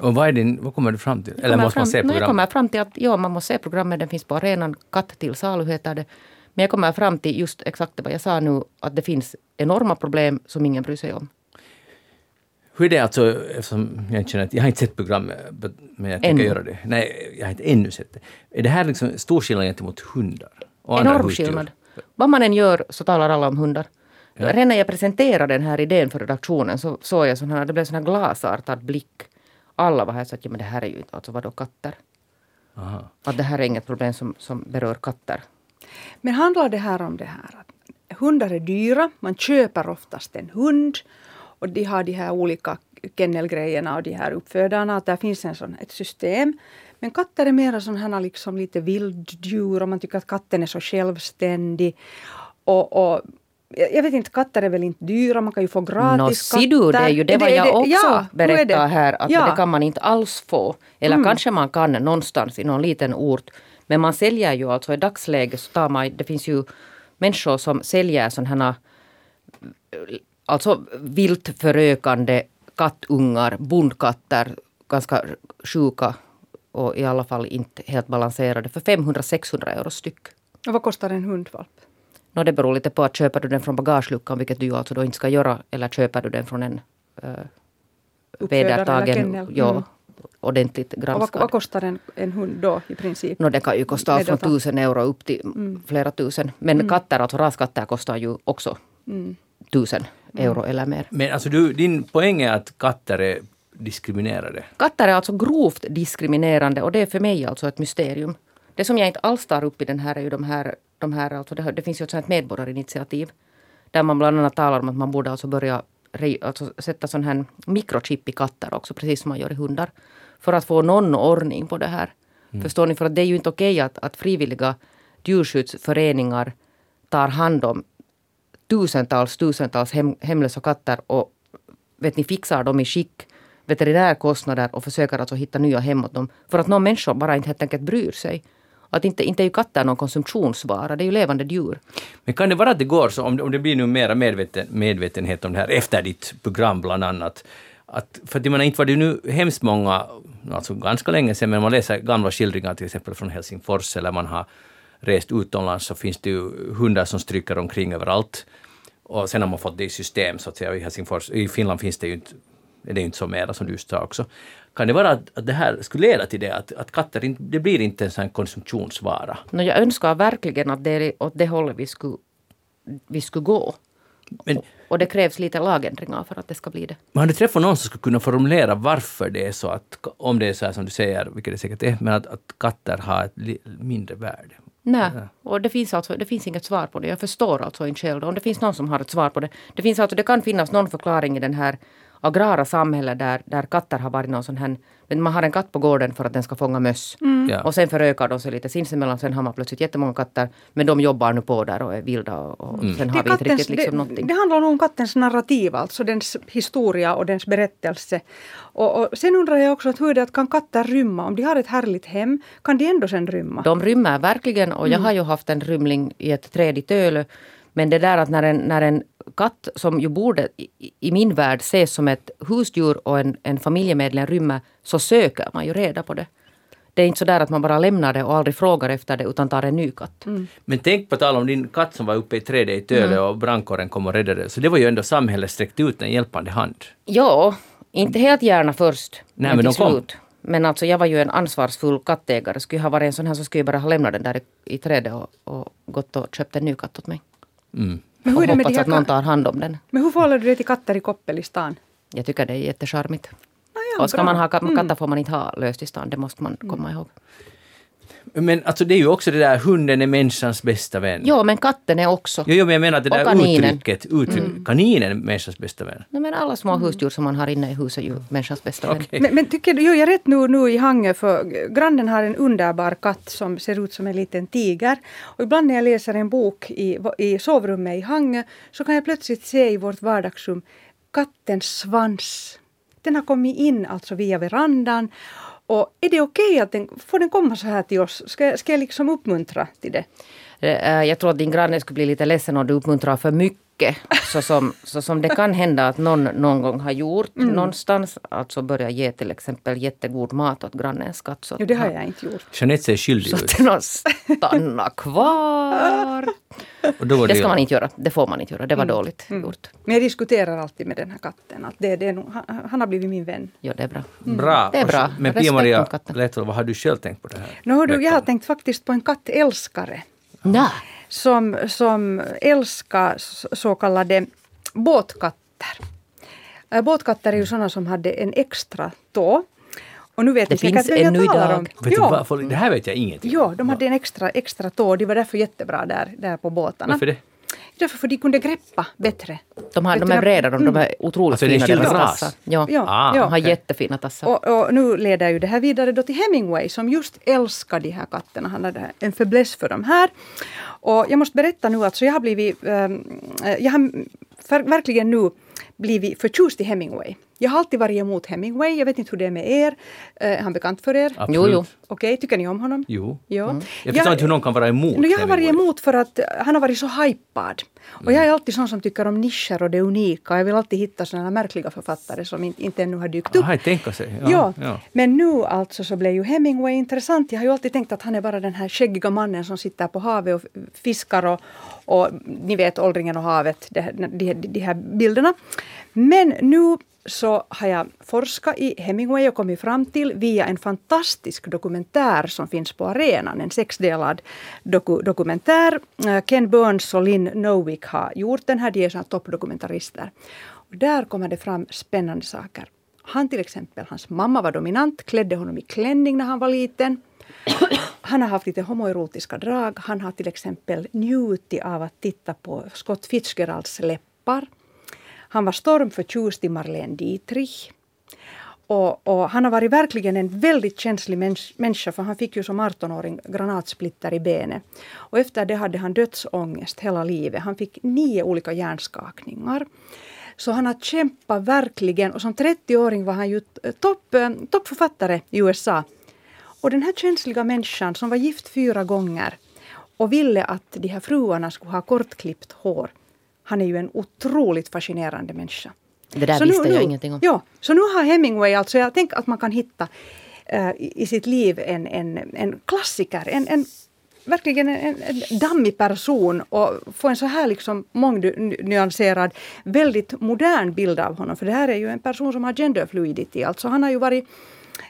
Och vad, är din, vad kommer du fram till? Eller måste fram, man se programmet? Jag kommer fram till att ja, man måste se programmet. Den finns på arenan. Katt till salu heter det. Men jag kommer fram till just exakt vad jag sa nu. Att det finns enorma problem som ingen bryr sig om. Hur är det alltså, eftersom jag inte känner jag har inte sett programmet, men jag tänker göra det. Nej, jag har inte ännu sett det. Är det här liksom stor skillnad gentemot hundar? Enorm skillnad. Vad man än gör så talar alla om hundar. Ja. Redan när jag presenterade den här idén för redaktionen så såg jag sån här, det blev sån här glasartad blick. Alla var här så att ja, men det här är ju inte, alltså vadå katter? Aha. Att det här är inget problem som, som berör katter. Men handlar det här om det här att hundar är dyra, man köper oftast en hund och de har de här olika kennelgrejerna och de här uppfödarna, att där finns en sån, ett system. Men katter är mera sådana liksom lite vilddjur och man tycker att katten är så självständig. Och, och jag vet inte, katter är väl inte dyra, man kan ju få gratis no, katter. Du, det är ju det, det vad jag det, också ja, berättar här, att ja. det kan man inte alls få. Eller mm. kanske man kan någonstans i någon liten ort. Men man säljer ju alltså i dagsläget så tar man, det finns ju människor som säljer sådana här alltså vilt förökande kattungar, bondkatter, ganska sjuka och i alla fall inte helt balanserade för 500-600 euro styck. Och vad kostar en hundvalp? No, det beror lite på att köper du den från bagageluckan, vilket du alltså då inte ska göra, eller köper du den från en uh, vedertagen, ja, mm. ordentligt granskad. Och vad, vad, kostar en, en hund då i princip? No, det kan ju kosta allt från tusen euro upp till mm. flera tusen. Men mm. katter, alltså raskatter kostar ju också mm. tusen euro mm. eller mer. Men alltså du, din poäng är att katter är diskriminerade? Katter är alltså grovt diskriminerande och det är för mig alltså ett mysterium. Det som jag inte alls tar upp i den här är ju de här, de här alltså det, det finns ju ett sånt medborgarinitiativ där man bland annat talar om att man borde alltså börja alltså sätta sån här mikrochip i katter också, precis som man gör i hundar. För att få någon ordning på det här. Mm. Förstår ni? För att det är ju inte okej att, att frivilliga djurskyddsföreningar tar hand om tusentals, tusentals hem, hemlösa katter och vet ni, fixar dem i skick veterinärkostnader och försöker alltså hitta nya hem åt dem. För att någon människa bara inte helt enkelt bryr sig. Att inte, inte är ju katter någon konsumtionsvara, det är ju levande djur. Men kan det vara att det går så, om, om det blir nu mera medveten, medvetenhet om det här efter ditt program bland annat, att, för att jag menar, inte var det nu hemskt många, alltså ganska länge sedan, men man läser gamla skildringar till exempel från Helsingfors eller man har rest utomlands så finns det ju hundar som stryker omkring överallt. Och sen har man fått det i system så att säga. I Helsingfors, i Finland finns det ju inte, det är inte så mera som du sa också. Kan det vara att, att det här skulle leda till det, att, att katter inte, det blir inte en sån konsumtionsvara? No, jag önskar verkligen att det är åt det hållet vi skulle, vi skulle gå. Men, och det krävs lite lagändringar för att det ska bli det. Men har du träffat någon som skulle kunna formulera varför det är så att, om det är så här som du säger, vilket det säkert är, men att, att katter har ett mindre värde? Nej, och det finns, alltså, det finns inget svar på det. Jag förstår alltså inte själv om det finns någon som har ett svar på det. Det, finns alltså, det kan finnas någon förklaring i den här agrara samhället där, där katter har varit någon sån här men man har en katt på gården för att den ska fånga möss. Mm. Ja. Och sen förökar de sig lite sinsemellan. Sen har man plötsligt jättemånga katter. Men de jobbar nu på där och är vilda. Och, mm. sen har vi inte riktigt liksom det, någonting. Det handlar nog om kattens narrativ, alltså dens historia och dens berättelse. Och, och sen undrar jag också att hur är det att kan katter rymma? Om de har ett härligt hem, kan de ändå sen rymma? De rymmer verkligen och jag mm. har ju haft en rymling i ett träd i Tölö Men det där att när en, när en katt som ju borde i, i min värld ses som ett husdjur och en, en familjemedlem rymmer så söker man ju reda på det. Det är inte så där att man bara lämnar det och aldrig frågar efter det utan tar en ny katt. Men tänk på tal om din katt som var uppe i trädet i Töle och brandkåren kom och räddade. Så det var ju ändå samhället sträckte ut en hjälpande hand. Ja, inte helt gärna först. Nej, men till de kom. slut. Men alltså jag var ju en ansvarsfull kattägare. Skulle jag ha varit en sån här så skulle jag bara ha lämnat den där i, i trädet och, och gått och köpt en ny katt åt mig. Mm. Men hur och är det med hoppats de att någon tar hand om den. Men hur förhåller du dig till katter i koppel i stan? Jag tycker det är jättecharmigt. Naja, och ska bra. man ha Mm. katter får man inte ha löst i stan. Det måste man komma ihåg. Men alltså det är ju också det där hunden är människans bästa vän. Jo, men katten är också. Jo, jo, men jag menar det Och där kaninen. uttrycket, uttryck, kaninen är människans bästa vän. Nej, men alla små husdjur som man har inne i huset är ju människans bästa vän. Okej. Men, men tycker du, gör jag rätt nu, nu i Hangö för grannen har en underbar katt som ser ut som en liten tiger. Och ibland när jag läser en bok i, i sovrummet i Hangö så kan jag plötsligt se i vårt vardagsrum kattens svans. Den har kommit in alltså via verandan. Och är det okej att den, får den komma så här till oss? Ska, jag- ska jag liksom uppmuntra till det? Eh, Jag tror att din granne skulle bli lite ledsen om du uppmuntrar för mycket. Så som, så som det kan hända att någon någon gång har gjort Mm. någonstans. Alltså börja ge till exempel jättegod mat åt grannens katt. Så Jo, det har jag inte gjort. Jeanette ser skyldig Så ut. att den har stannat kvar. Och då var Det ska man inte göra. Det får man inte göra. Det var Mm. dåligt gjort. Men jag diskuterar alltid med den här katten. Att det, det är nog, han, har blivit min vän. Ja, det är bra. Bra. Det är bra. Men Pia-Maria. Lehtola, vad har du själv tänkt på det här? Nu hör du, jag har tänkt faktiskt på en kattälskare. Nej. som, som älskar så kallade båtkatter. Båtkatter är ju sådana som hade en extra tå. Och nu vet Det säkert finns jag ännu idag. om. Vet Ja, folk- det här vet jag ingenting ja, om. de hade en extra, extra tå. De var därför jättebra där, där på båtarna. Varför det? Därför för de kunde greppa bättre. De, har, de är breda, de, de är otroligt Alltså, det är fina skilda deras ras. tassar. Ja. Ja, Ah, De ja. har okej. jättefina tassar. Och, och nu leder ju det här vidare då till Hemingway som just älskar de här katterna. Han hade en fäbless för de här. Och jag måste berätta nu att så jag har blivit, eh, jag har för, verkligen nu blivit förtjust i Hemingway. Jag har alltid varit emot Hemingway. Jag vet inte hur det är med er. Eh, är han bekant för er? Absolut. Jo, jo. Okej, tycker ni om honom? Jo. Ja. Jag förstår inte hur någon kan vara emot No, jag har varit Hemingway. emot för att eh, han har varit så hypad. Och jag är alltid sån som tycker om nischer och det unika. Jag vill alltid hitta sådana märkliga författare som inte, inte ännu har dykt upp. Aha, tänka sig. Ja, Ja, ja. men nu alltså så blev ju Hemingway intressant. Jag har ju alltid tänkt att han är bara den här skäggiga mannen som sitter på havet och fiskar och, och ni vet Åldringen och havet, de, de, de här bilderna. Men nu så har jag forskat i Hemingway och kommit fram till via en fantastisk dokumentär som finns på arenan, en sexdelad doku, dokumentär. Eh, Ken Burns och Lynn Nowick har gjort den här, de är såna toppdokumentarister. Och där kommer det fram spännande saker. Han till exempel, hans mamma var dominant, klädde honom i klänning när han var liten. Han har haft lite homoerotiska drag. Han har till exempel njutit av att titta på Scott Fitzgeralds läppar. Han var stormförtjust i Marlene Dietrich. Och, och han har varit verkligen en väldigt känslig mäns- människa för han fick ju som 18-åring granatsplitter i benet. Och efter det hade han dödsångest hela livet. Han fick nio olika hjärnskakningar. Så han har kämpat verkligen och som 30-åring var han ju topp, toppförfattare i USA. Och den här känsliga människan som var gift fyra gånger och ville att de här fruarna skulle ha kortklippt hår. Han är ju en otroligt fascinerande människa. Det där Så visste jag ingenting om. Ja, så nu har Hemingway, alltså jag tänker att man kan hitta i, i sitt liv en, en, en klassiker, en, en verkligen en, en dammig person och få en så här liksom mångnyanserad, väldigt modern bild av honom. För det här är ju en person som har genderfluidity, alltså han har ju varit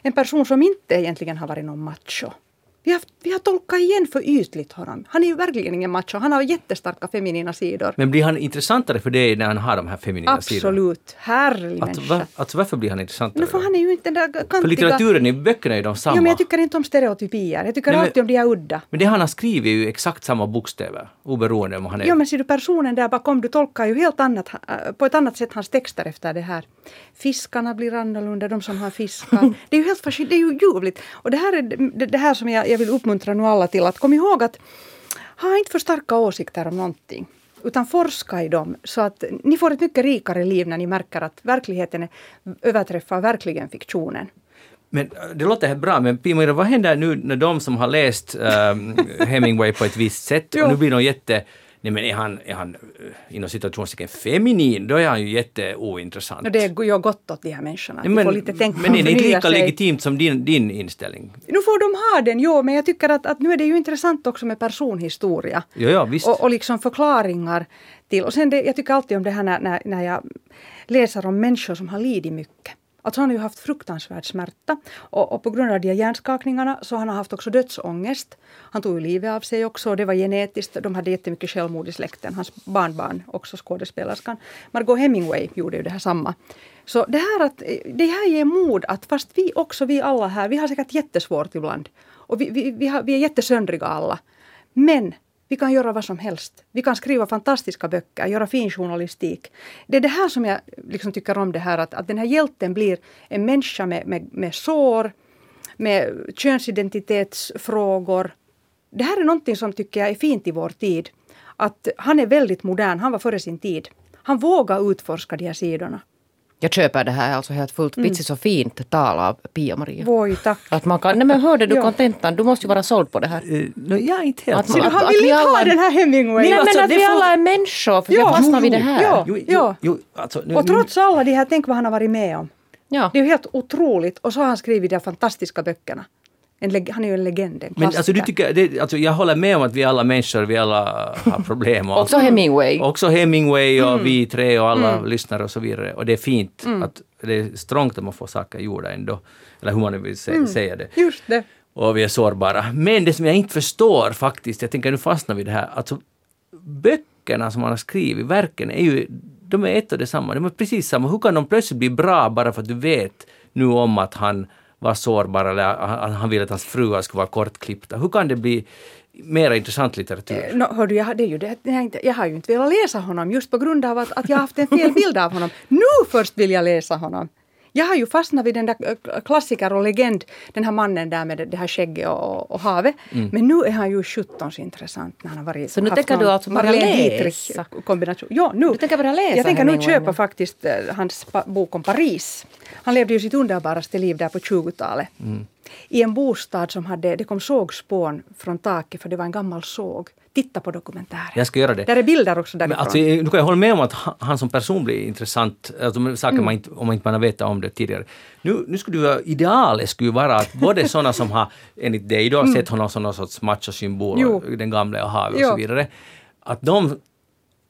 en person som inte egentligen har varit någon macho. Vi har, vi har tolkat igen för ytligt honom. Han är ju verkligen ingen macho. Han har jättestarka feminina sidor. Men blir han intressantare för dig när han har de här feminina sidorna? Absolut. Härlig Att, människa. va, alltså varför blir han intressantare? No, för han är ju inte den där kantiga... För litteraturen i böckerna är de samma. Ja, men jag tycker inte om stereotypier. Jag tycker Nej, men- alltid om de är udda. Men det han har skrivit är ju exakt samma bokstäver, oberoende om han är... Ja, men ser du personen där bakom, du tolkar ju helt annat, äh, på ett annat sätt hans texter efter det här. Fiskarna blir annorlunda, de som har fiskar. det är ju helt fascin- det är ju ljuvligt. Och det här är det, det här som jag, jag vill uppmuntra nu alla till att kom ihåg att ha inte för starka åsikter om någonting. Utan forska i dem så att ni får ett mycket rikare liv när ni märker att verkligheten är, överträffar verkligen fiktionen. Men äh, det låter helt bra, men Pia vad händer nu när de som har läst ähm, Hemingway på ett visst sätt och nu blir de jätte Nej men är han, är han eh, inom citationstecken feminin, då är han ju jätteointressant. Och det ju gott åt de här människorna. De men, får lite tänka men är det inte lika sig. legitimt som din, din inställning? Nu får de ha den, jo, men jag tycker att, att nu är det ju intressant också med personhistoria. Ja, ja visst. Och, och liksom förklaringar till. Och sen det, jag tycker alltid om det här när, när, när jag läser om människor som har lidit mycket. Alltså han har ju haft fruktansvärd smärta och, och på grund av de här hjärnskakningarna så han har haft också dödsångest. Han tog ju livet av sig också och det var genetiskt. De hade jättemycket självmord i släkten. Hans barnbarn, också skådespelerskan. Margot Hemingway gjorde ju det här samma. Så det här, att, det här ger mod att fast vi också, vi alla här, vi har säkert jättesvårt ibland. Och vi, vi, vi, har, vi är jättesöndriga alla. Men vi kan göra vad som helst. Vi kan skriva fantastiska böcker, göra fin journalistik. Det är det här som jag liksom tycker om det här att, att den här hjälten blir en människa med, med, med sår, med könsidentitetsfrågor. Det här är någonting som tycker jag är fint i vår tid. Att han är väldigt modern, han var före sin tid. Han vågar utforska de här sidorna. Jag köper det här alltså helt fullt. Mm. Vitsi så fint tal av Pia-Maria. Voi, tack. Att man kan, nej men hörde du kontentan? Du måste ju vara såld på det här. Eh, no, jag är inte helt Att- Så du att- han att vill vi inte ha alla- den här Hemingway? Nej, alltså, men att det vi får- alla är människor, för Ja, jag fastnar vid det här. ja. Jo, jo, jo, alltså, nu, Och trots alla de här, tänk vad han har varit med om. Ja. Det är ju helt otroligt. Och så har han skrivit de här fantastiska böckerna. En han är ju en legend, en Men alltså du tycker, det, alltså jag håller med om att vi alla människor, vi alla har problem. Och Också Hemingway. Också Hemingway och Mm. vi tre och alla lyssnare och så vidare. Och det är fint att det är strångt att man får saker gjorda ändå. Eller hur man vill Mm. sä- säga det. Just det. Och vi är sårbara. Men det som jag inte förstår faktiskt, jag tänker nu fastna vid det här, alltså böckerna som han har skrivit, verken är ju, de är ett och detsamma, de är precis samma. Hur kan de plötsligt bli bra bara för att du vet nu om att han var sårbar eller han, han ville att hans fruar skulle vara kortklippta. Hur kan det bli mer intressant litteratur? Eh, no, hördu, jag, det är ju det, jag, har jag har ju inte velat läsa honom just på grund av att, att jag har haft en fel bild av honom. Nu först vill jag läsa honom. Jag har ju fastnat vid den där äh, klassiker och legend, den här mannen där med det, här skägget och, och havet. Men nu är han ju sjuttons intressant när han har varit Så nu tänker du alltså Marlene läsa? Kombination. Ja, nu. Du tänker börja läsa Jag tänker nu köpa faktiskt eh, hans bok om Paris. Han levde ju sitt underbaraste liv där på 20-talet. I en bostad som hade, det kom sågspån från taket för det var en gammal såg. Titta på dokumentären. Jag ska göra det. Där är bilder också Men därifrån. alltså, nu kan jag hålla med om att han, som person blir intressant, alltså, saker man inte, om man inte man har vetat om det tidigare. Nu, nu skulle vara, idealet skulle vara att både sådana som har, enligt dig då, sett honom som någon sorts machosymbol, den gamla och havet och Jo. så vidare, att de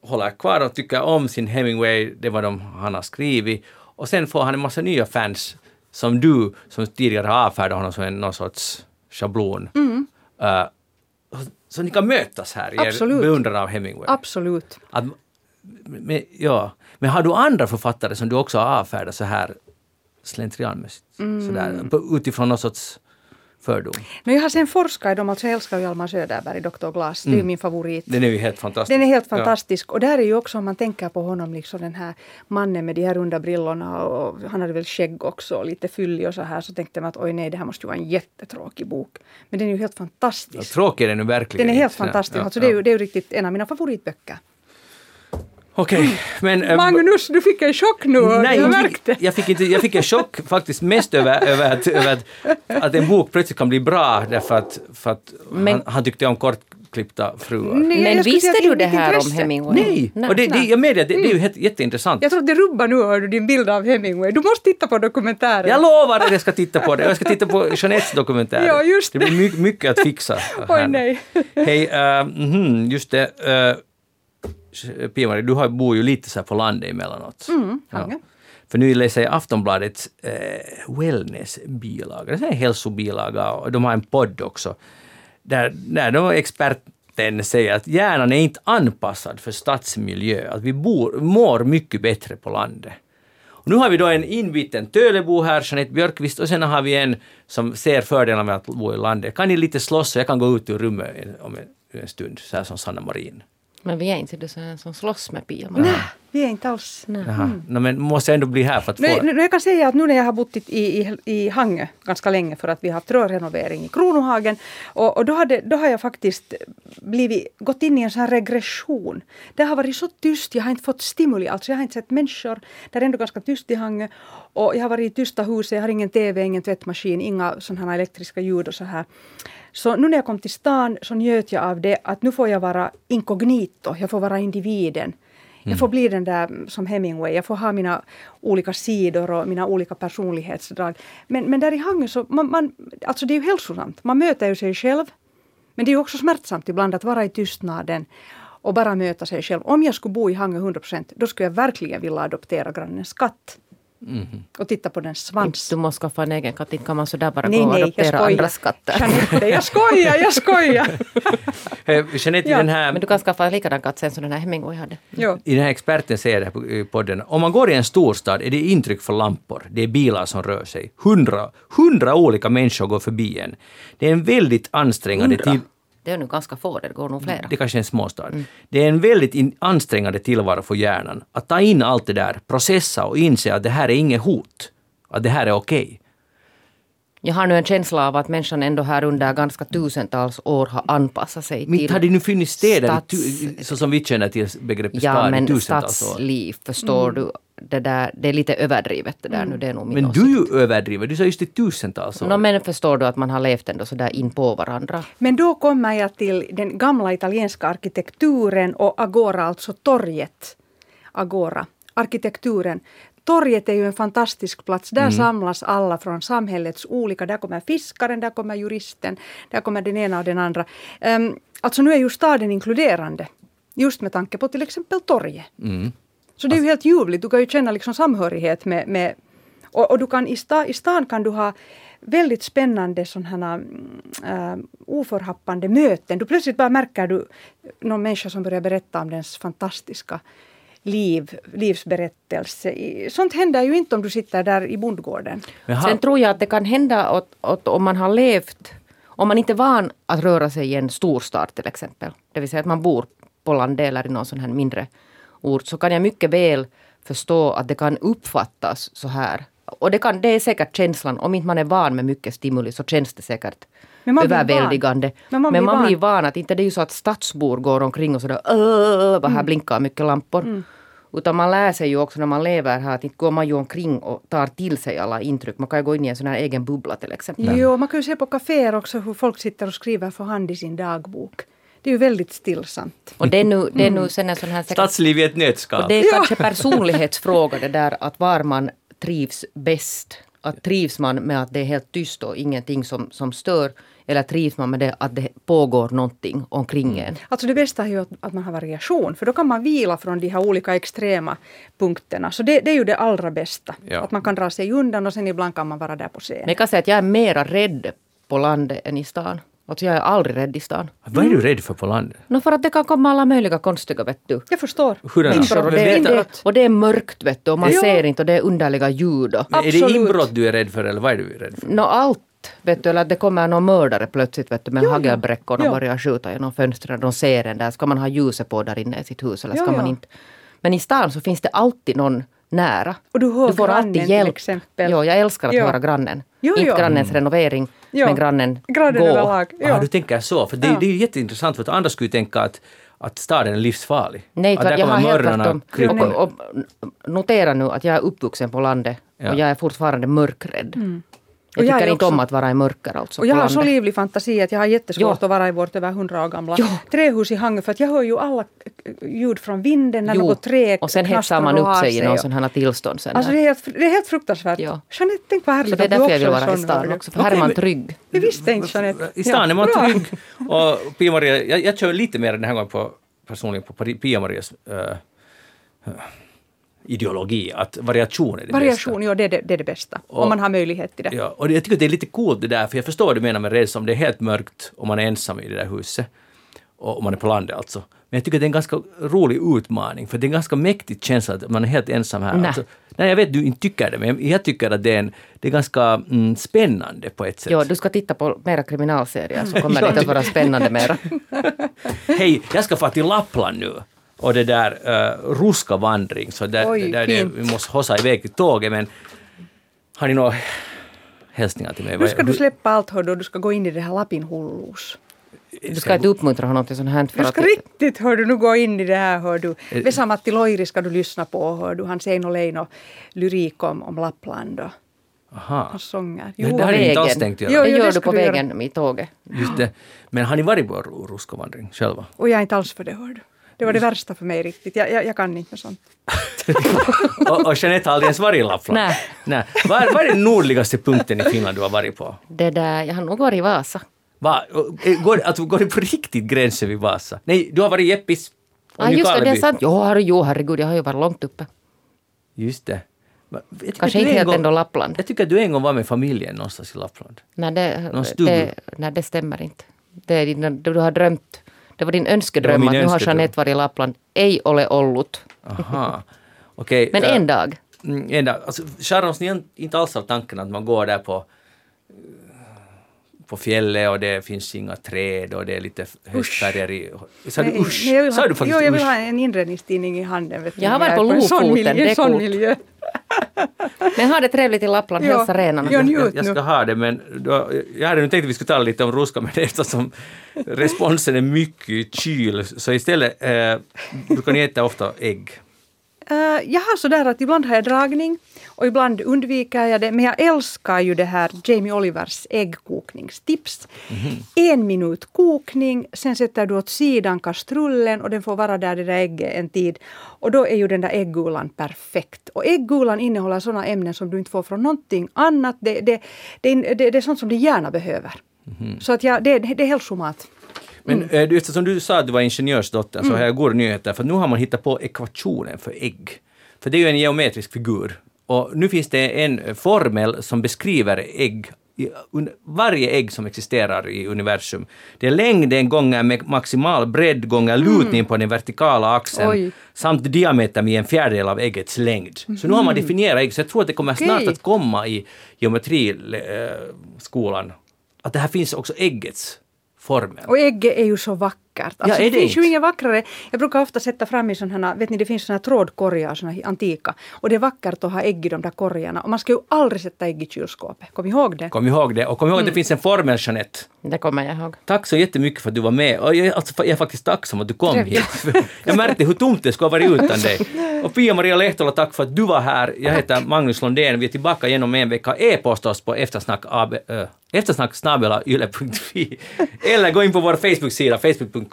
håller kvar och tycker om sin Hemingway, det var de han har skrivit, och sen får han en massa nya fans som du, som tidigare har avfärdat honom som en, någon sorts schablon. Uh, så ni kan mötas här i er Absolut. beundran av Hemingway. Absolut. Att, men, ja. men har du andra författare som du också har avfärdat så här slentrianmässigt? Sådär, på, utifrån någon sorts fördom? Men jag har sen forskat i dem, alltså jag älskar ju Hjalmar Söderberg, Dr. Glass. Det är ju min favorit. Den är ju helt fantastisk. Den är helt Ja. fantastisk. Och där är ju också, om man tänker på honom, liksom den här mannen med de här runda brillorna och han hade väl skägg också och lite fyllig och så här. Så tänkte man att oj nej, det här måste ju vara en jättetråkig bok. Men den är ju helt Ja, fantastisk. tråkig är den nu verkligen Den är helt fantastisk. Ja, alltså, det, är ja. ju, det är ju riktigt en av mina favoritböcker. Okej, men... eh, Magnus, du fick en chock nu. Nej, jag märkte. fick, jag, fick inte, jag fick en chock faktiskt mest över, över, att, över att, att en bok plötsligt kan bli bra därför att, för att Men- han, han tyckte om kortklippta fruar. Nej, Men visste du det här om intresse. Hemingway? Nej! Och det, det, jag medger, det, det är ju helt, jätteintressant. Jag tror att det rubbar nu hör du, din bild av Hemingway. Du måste titta på dokumentären. Jag lovar att jag ska titta på det. Jag ska titta på Jeanettes dokumentär. Ja, just det. blir my- mycket att fixa. Oj, nej. Hej, uh, just det. Uh, Pia-Marie, du har, bor ju lite så här på landet emellanåt. Mm, Hange. För nu läser jag Aftonbladets uh, wellness-bilaga. Det är en hälsobilaga och de har en podd också. Där, där de experten säger att hjärnan är inte anpassad för stadsmiljö. Att vi bor, mår mycket bättre på landet. Och nu har vi då en inbiten Tölebo här, Jeanette Björkqvist, och sen har vi en som ser fördelarna med att bo i landet. Kan ni lite slåss så jag kan gå ut ur rummet om en, en stund, så här som Sanna Marin. Men vi är inte här som slåss med Pia-Maria. Vi är inte alls... Jaha. No, men måste jag ändå bli här för att få... Nu, nu, jag kan säga att nu när jag har bott i, i, i Hangö ganska länge för att vi har haft rörrenovering i Kronohagen och, och då, hade, då har jag faktiskt blivit, gått in i en sån här regression. Det har varit så tyst, jag har inte fått stimuli, alltså jag har inte sett människor. Det är ändå ganska tyst i Hangö och jag har varit i tysta huset, jag har ingen TV, ingen tvättmaskin, inga sådana här elektriska ljud och så här. Så nu när jag kom till stan så njöt jag av det att nu får jag vara inkognito, jag får vara individen. Jag får bli den där som Hemingway, jag får ha mina olika sidor och mina olika personlighetsdrag. Men, men där i Hangö så, man, man, alltså det är ju hälsosamt. Man möter ju sig själv. Men det är ju också smärtsamt ibland att vara i tystnaden och bara möta sig själv. Om jag skulle bo i Hangö 100 procent, då skulle jag verkligen vilja adoptera grannens katt. Mhm. Och titta på den svans. Du måste skaffa en egen katt, inte kan man sådär bara Nej, gå och adoptera andras katter. Jeanette, jag skojar, jag skojar! Eh, Jeanette, i, Ja, den här, Men du kan skaffa en likadan katt sen som den här Hemingway hade. jo. i den här experten säger det här på i podden, om man går i en storstad är det intryck för lampor, det är bilar som rör sig. Hundra, hundra olika människor går förbi en. Det är en väldigt ansträngande Hundra. Det är nu ganska få, det går nog flera. Det kanske är en småstad. Det är en väldigt ansträngande tillvaro för hjärnan. Att ta in allt det där, processa och inse att det här är inget hot. Att det här är okej. Jag har nu en känsla av att människan ändå här under ganska tusentals år har anpassat sig Men till har det nu funnits städer, stats- så som vi känner till begreppet Ja, stad i men tusentals år. stadsliv, förstår du? Det, där, det är lite överdrivet det där nu, det är nog min Men åsikt. du är ju överdriven, du sa just i tusentals år. No, men förstår du att man har levt ändå sådär in på varandra? Men då kommer jag till den gamla italienska arkitekturen och Agora, alltså torget. Agora, arkitekturen. Torget är ju en fantastisk plats. Där samlas alla från samhällets olika... Där kommer fiskaren, där kommer juristen, där kommer den ena och den andra. Um, alltså nu är ju staden inkluderande. Just med tanke på till exempel torget. Mm. Så det är ju helt ljuvligt. Du kan ju känna liksom samhörighet med... med och, och du kan, i, sta, i stan kan du ha väldigt spännande sådana äh, oförhappande möten. Du plötsligt bara märker du någon människa som börjar berätta om dens fantastiska liv, livsberättelse. Sånt händer ju inte om du sitter där i bondgården. Har- Sen tror jag att det kan hända att, att om man har levt, om man inte är van att röra sig i en storstad till exempel, det vill säga att man bor på landet eller i någon sån här mindre ort, så kan jag mycket väl förstå att det kan uppfattas så här. Och det, kan, det är säkert känslan, om inte man är van med mycket stimuli så känns det säkert Men man blir överväldigande. van. Men man Men blir man van. blir van att inte det är ju så att stadsbor går omkring och sådär "Åh", bara här Mm. blinkar mycket lampor. Utan man lär sig ju också när man lever här att inte går man ju omkring och tar till sig alla intryck. Man kan ju gå in i en sån här egen bubbla till exempel. Jo, man kan ju se på kaféer också hur folk sitter och skriver för hand i sin dagbok. Det är ju väldigt stillsamt. Och det är nu, det är Mm. nu sen en sån här... Stadsliv i ett nötskal. Och det är kanske personlighetsfråga det där att var man trivs bäst. Att trivs man med att det är helt tyst och ingenting som, som stör. Eller trivs man med det att det pågår någonting omkring en. Alltså det bästa är ju att, att man har variation, för då kan man vila från de här olika extrema punkterna. Så det, det är ju det allra bästa. Ja. Att man kan dra sig undan och sen ibland kan man vara där på scen. Men jag kan säga att jag är mera rädd på landet än i stan. Alltså jag är aldrig rädd i stan. Vad är du rädd för på landet? No, för att det kan komma alla möjliga konstiga vet du. Jag förstår. Hurdana? Människor och det, det, och det är mörkt vet du och man Ja. ser inte och det är underliga ljud. och- Men är det inbrott du är rädd för eller vad är du rädd för? Nå allt. Vet du, eller att det kommer någon mördare plötsligt vet du, med jo. hagelbräckor och Jo. börjar skjuta genom fönstren. De ser en där. Ska man ha ljuset på där inne i sitt hus eller ska Jo, man jo. inte? Men i stan så finns det alltid någon nära. Och du hör får grannen alltid till hjälp. exempel. Jo, jag älskar att Jo. höra grannen. Jo, inte jo. grannens renovering, Jo. men grannen, Grannen gå. överlag. Ja. Ja. du tänker så. För det, Ja. det är ju jätteintressant för att andra skulle ju tänka att, att staden är livsfarlig. Nej, att där jag har kommer helt mördarna krypande. Och, och, notera nu att jag är uppvuxen på landet Ja. och jag är fortfarande mörkrädd. Och jag tycker är inte också- om att vara i mörker alltså. Och jag har så livlig fantasi att jag har jättesvårt att vara i vårt över hundra år gamla Ja. trähus i Hangö för att jag hör ju alla eh, ljud från vinden när Jo, något trä och sen hetsar man och upp sig i någon och- sån här tillstånd sen. Alltså det är helt, det är helt fruktansvärt. Ja. Jeanette, tänk vad härligt så det är därför också jag vill vara i stan också, för här är man trygg. Det visste inte Jeanette. I stan är man bra. trygg. Och Pia-Maria, jag, jag kör lite mer den här gången på personligen på Pari- Pia-Marias äh, ideologi, att variation är det Variation, bästa. ja det är det, det är det bästa. Och- om man har möjlighet till det. Ja, och jag tycker att det är lite coolt det där, för jag förstår vad du menar med rädsla om det är helt mörkt och man är ensam i det där huset. Och man är på landet alltså. Men jag tycker att det är en ganska rolig utmaning, för det är en ganska mäktig känsla att man är helt ensam här. Nej. Alltså, nej, jag vet du inte tycker det, men jag tycker att det är, en, det är ganska mm, spännande på ett sätt. Jo, du ska titta på mera kriminalserier så kommer Ja, det att vara spännande mera. Hej, jag ska få till Lappland nu. Och det där uh, ruska vandring, så där, Oj, där det, vi måste hossa iväg till tåget, men har ni några hälsningar till mig? Nu ska du släppa allt hör du, du ska gå in i det här Lapin hullus. Du ska inte uppmuntra honom till sånt här. För Du ska att, riktigt hör du, nu gå in i det här hör du. Vesa-Matti Loiri ska du lyssna på hör du, hans Eino Leino lyrik om, om Lappland och Aha. hans sånger. Ja, det har jag inte alls vägen. tänkt göra. Jo, det jo, gör det du på du göra. vägen i tåget. Just det. Men har ni varit på ru- ruska vandring själva? Och jag är inte alls för det hör du. Det var det värsta för mig riktigt. Jag, jag, jag kan inte med sånt. och, och Jeanette har aldrig ens varit i Lappland? Nej. Nej. Vad är, vad är den nordligaste punkten i Finland du har varit på? Det där, jag har nog varit i Vasa. Va, eh, går, alltså, går det på riktigt gränsen vid Vasa? Nej, du har varit i Jeppis och Ah, just det, det är sant. Jo, herre, jo, herregud, jag har ju varit långt uppe. Just det. Kanske inte helt gång- ändå Lappland. Jag tycker att du en gång var med familjen någonstans i Lappland. Nej, det, det, nej, det stämmer inte. Det du har drömt. Det var din önskedröm min att nu har önskedröm. Jeanette varit i Lappland. Ej ole ollut. Aha. Okej. Men eh, en dag. Mm, en dag. Alltså, Charons, inte alls av tanken att man går där på på fjället och det finns inga träd och det är lite höstfärger i... Sa du usch? nej, jag vill Sa ha, du faktiskt jo, jag vill usch? ha en inredningstidning i handen. Vet Jag har varit på Lofoten, miljö- det är coolt. Men ha det trevligt i Lappland. Hälsa renarna. Ja, jag, jag, jag ska ha det, men då, jag hade nu tänkt att vi skulle tala lite om ruska, men eftersom responsen är mycket kyl, så istället eh, brukar ni äta ofta ägg. Eh, jag har sådär att ibland har jag dragning och ibland undviker jag det. Men jag älskar ju det här Jamie Olivers äggkokningstips. En minut kokning, sen sätter du åt sidan kastrullen och den får vara där det där ägget en tid. Och då är ju den där äggulan perfekt. Och äggulan innehåller sådana ämnen som du inte får från någonting annat. Det, det, det, det, är sånt som din hjärna behöver. Så att jag, det, det är hälsomat. Men Mm. eh, eftersom du sa att du var ingenjörsdotter så har jag goda nyheter, för nu har man hittat på ekvationen för ägg. För det är ju en geometrisk figur. Och nu finns det en eh, formel som beskriver ägg i- varje ägg som existerar i universum. Det är längden gånger med maximal bredd gånger lutning på den vertikala axeln Oj. samt diametern med en fjärdedel av äggets längd. Så nu har man definierat ägg, så jag tror att det kommer snart Okej. att komma i geometriskolan att det här finns också äggets formel. Och ägget är ju så vackert. Alltså, Ja, det, det finns ju inte? inget vackrare. Jag brukar ofta sätta fram i sådana här, vet ni det finns sådana här trådkorgar, sådana här antika. Och det är vackert att ha ägg i de där korgarna. Och man ska ju aldrig sätta ägg i kylskåpet. Kom ihåg det. Kom ihåg det. Och kom ihåg Mm. att det finns en formel, Jeanette. Det kommer jag ihåg. Tack så jättemycket för att du var med. Och jag, alltså, jag är faktiskt tacksam att du kom Trevligt. hit. Jag märkte hur tomt det skulle ha varit utan dig. Och Pia-Maria Lehtola, tack för att du var här. Jag heter Magnus Lundén. Vi är tillbaka igen om en vecka. E-posta oss på eftersnack, AB, äh, eftersnacksnabelayle.fi eller gå in på vår Facebook-sida facebook.com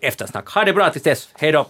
eftersnack. Ha det bra tills dess. Hej då!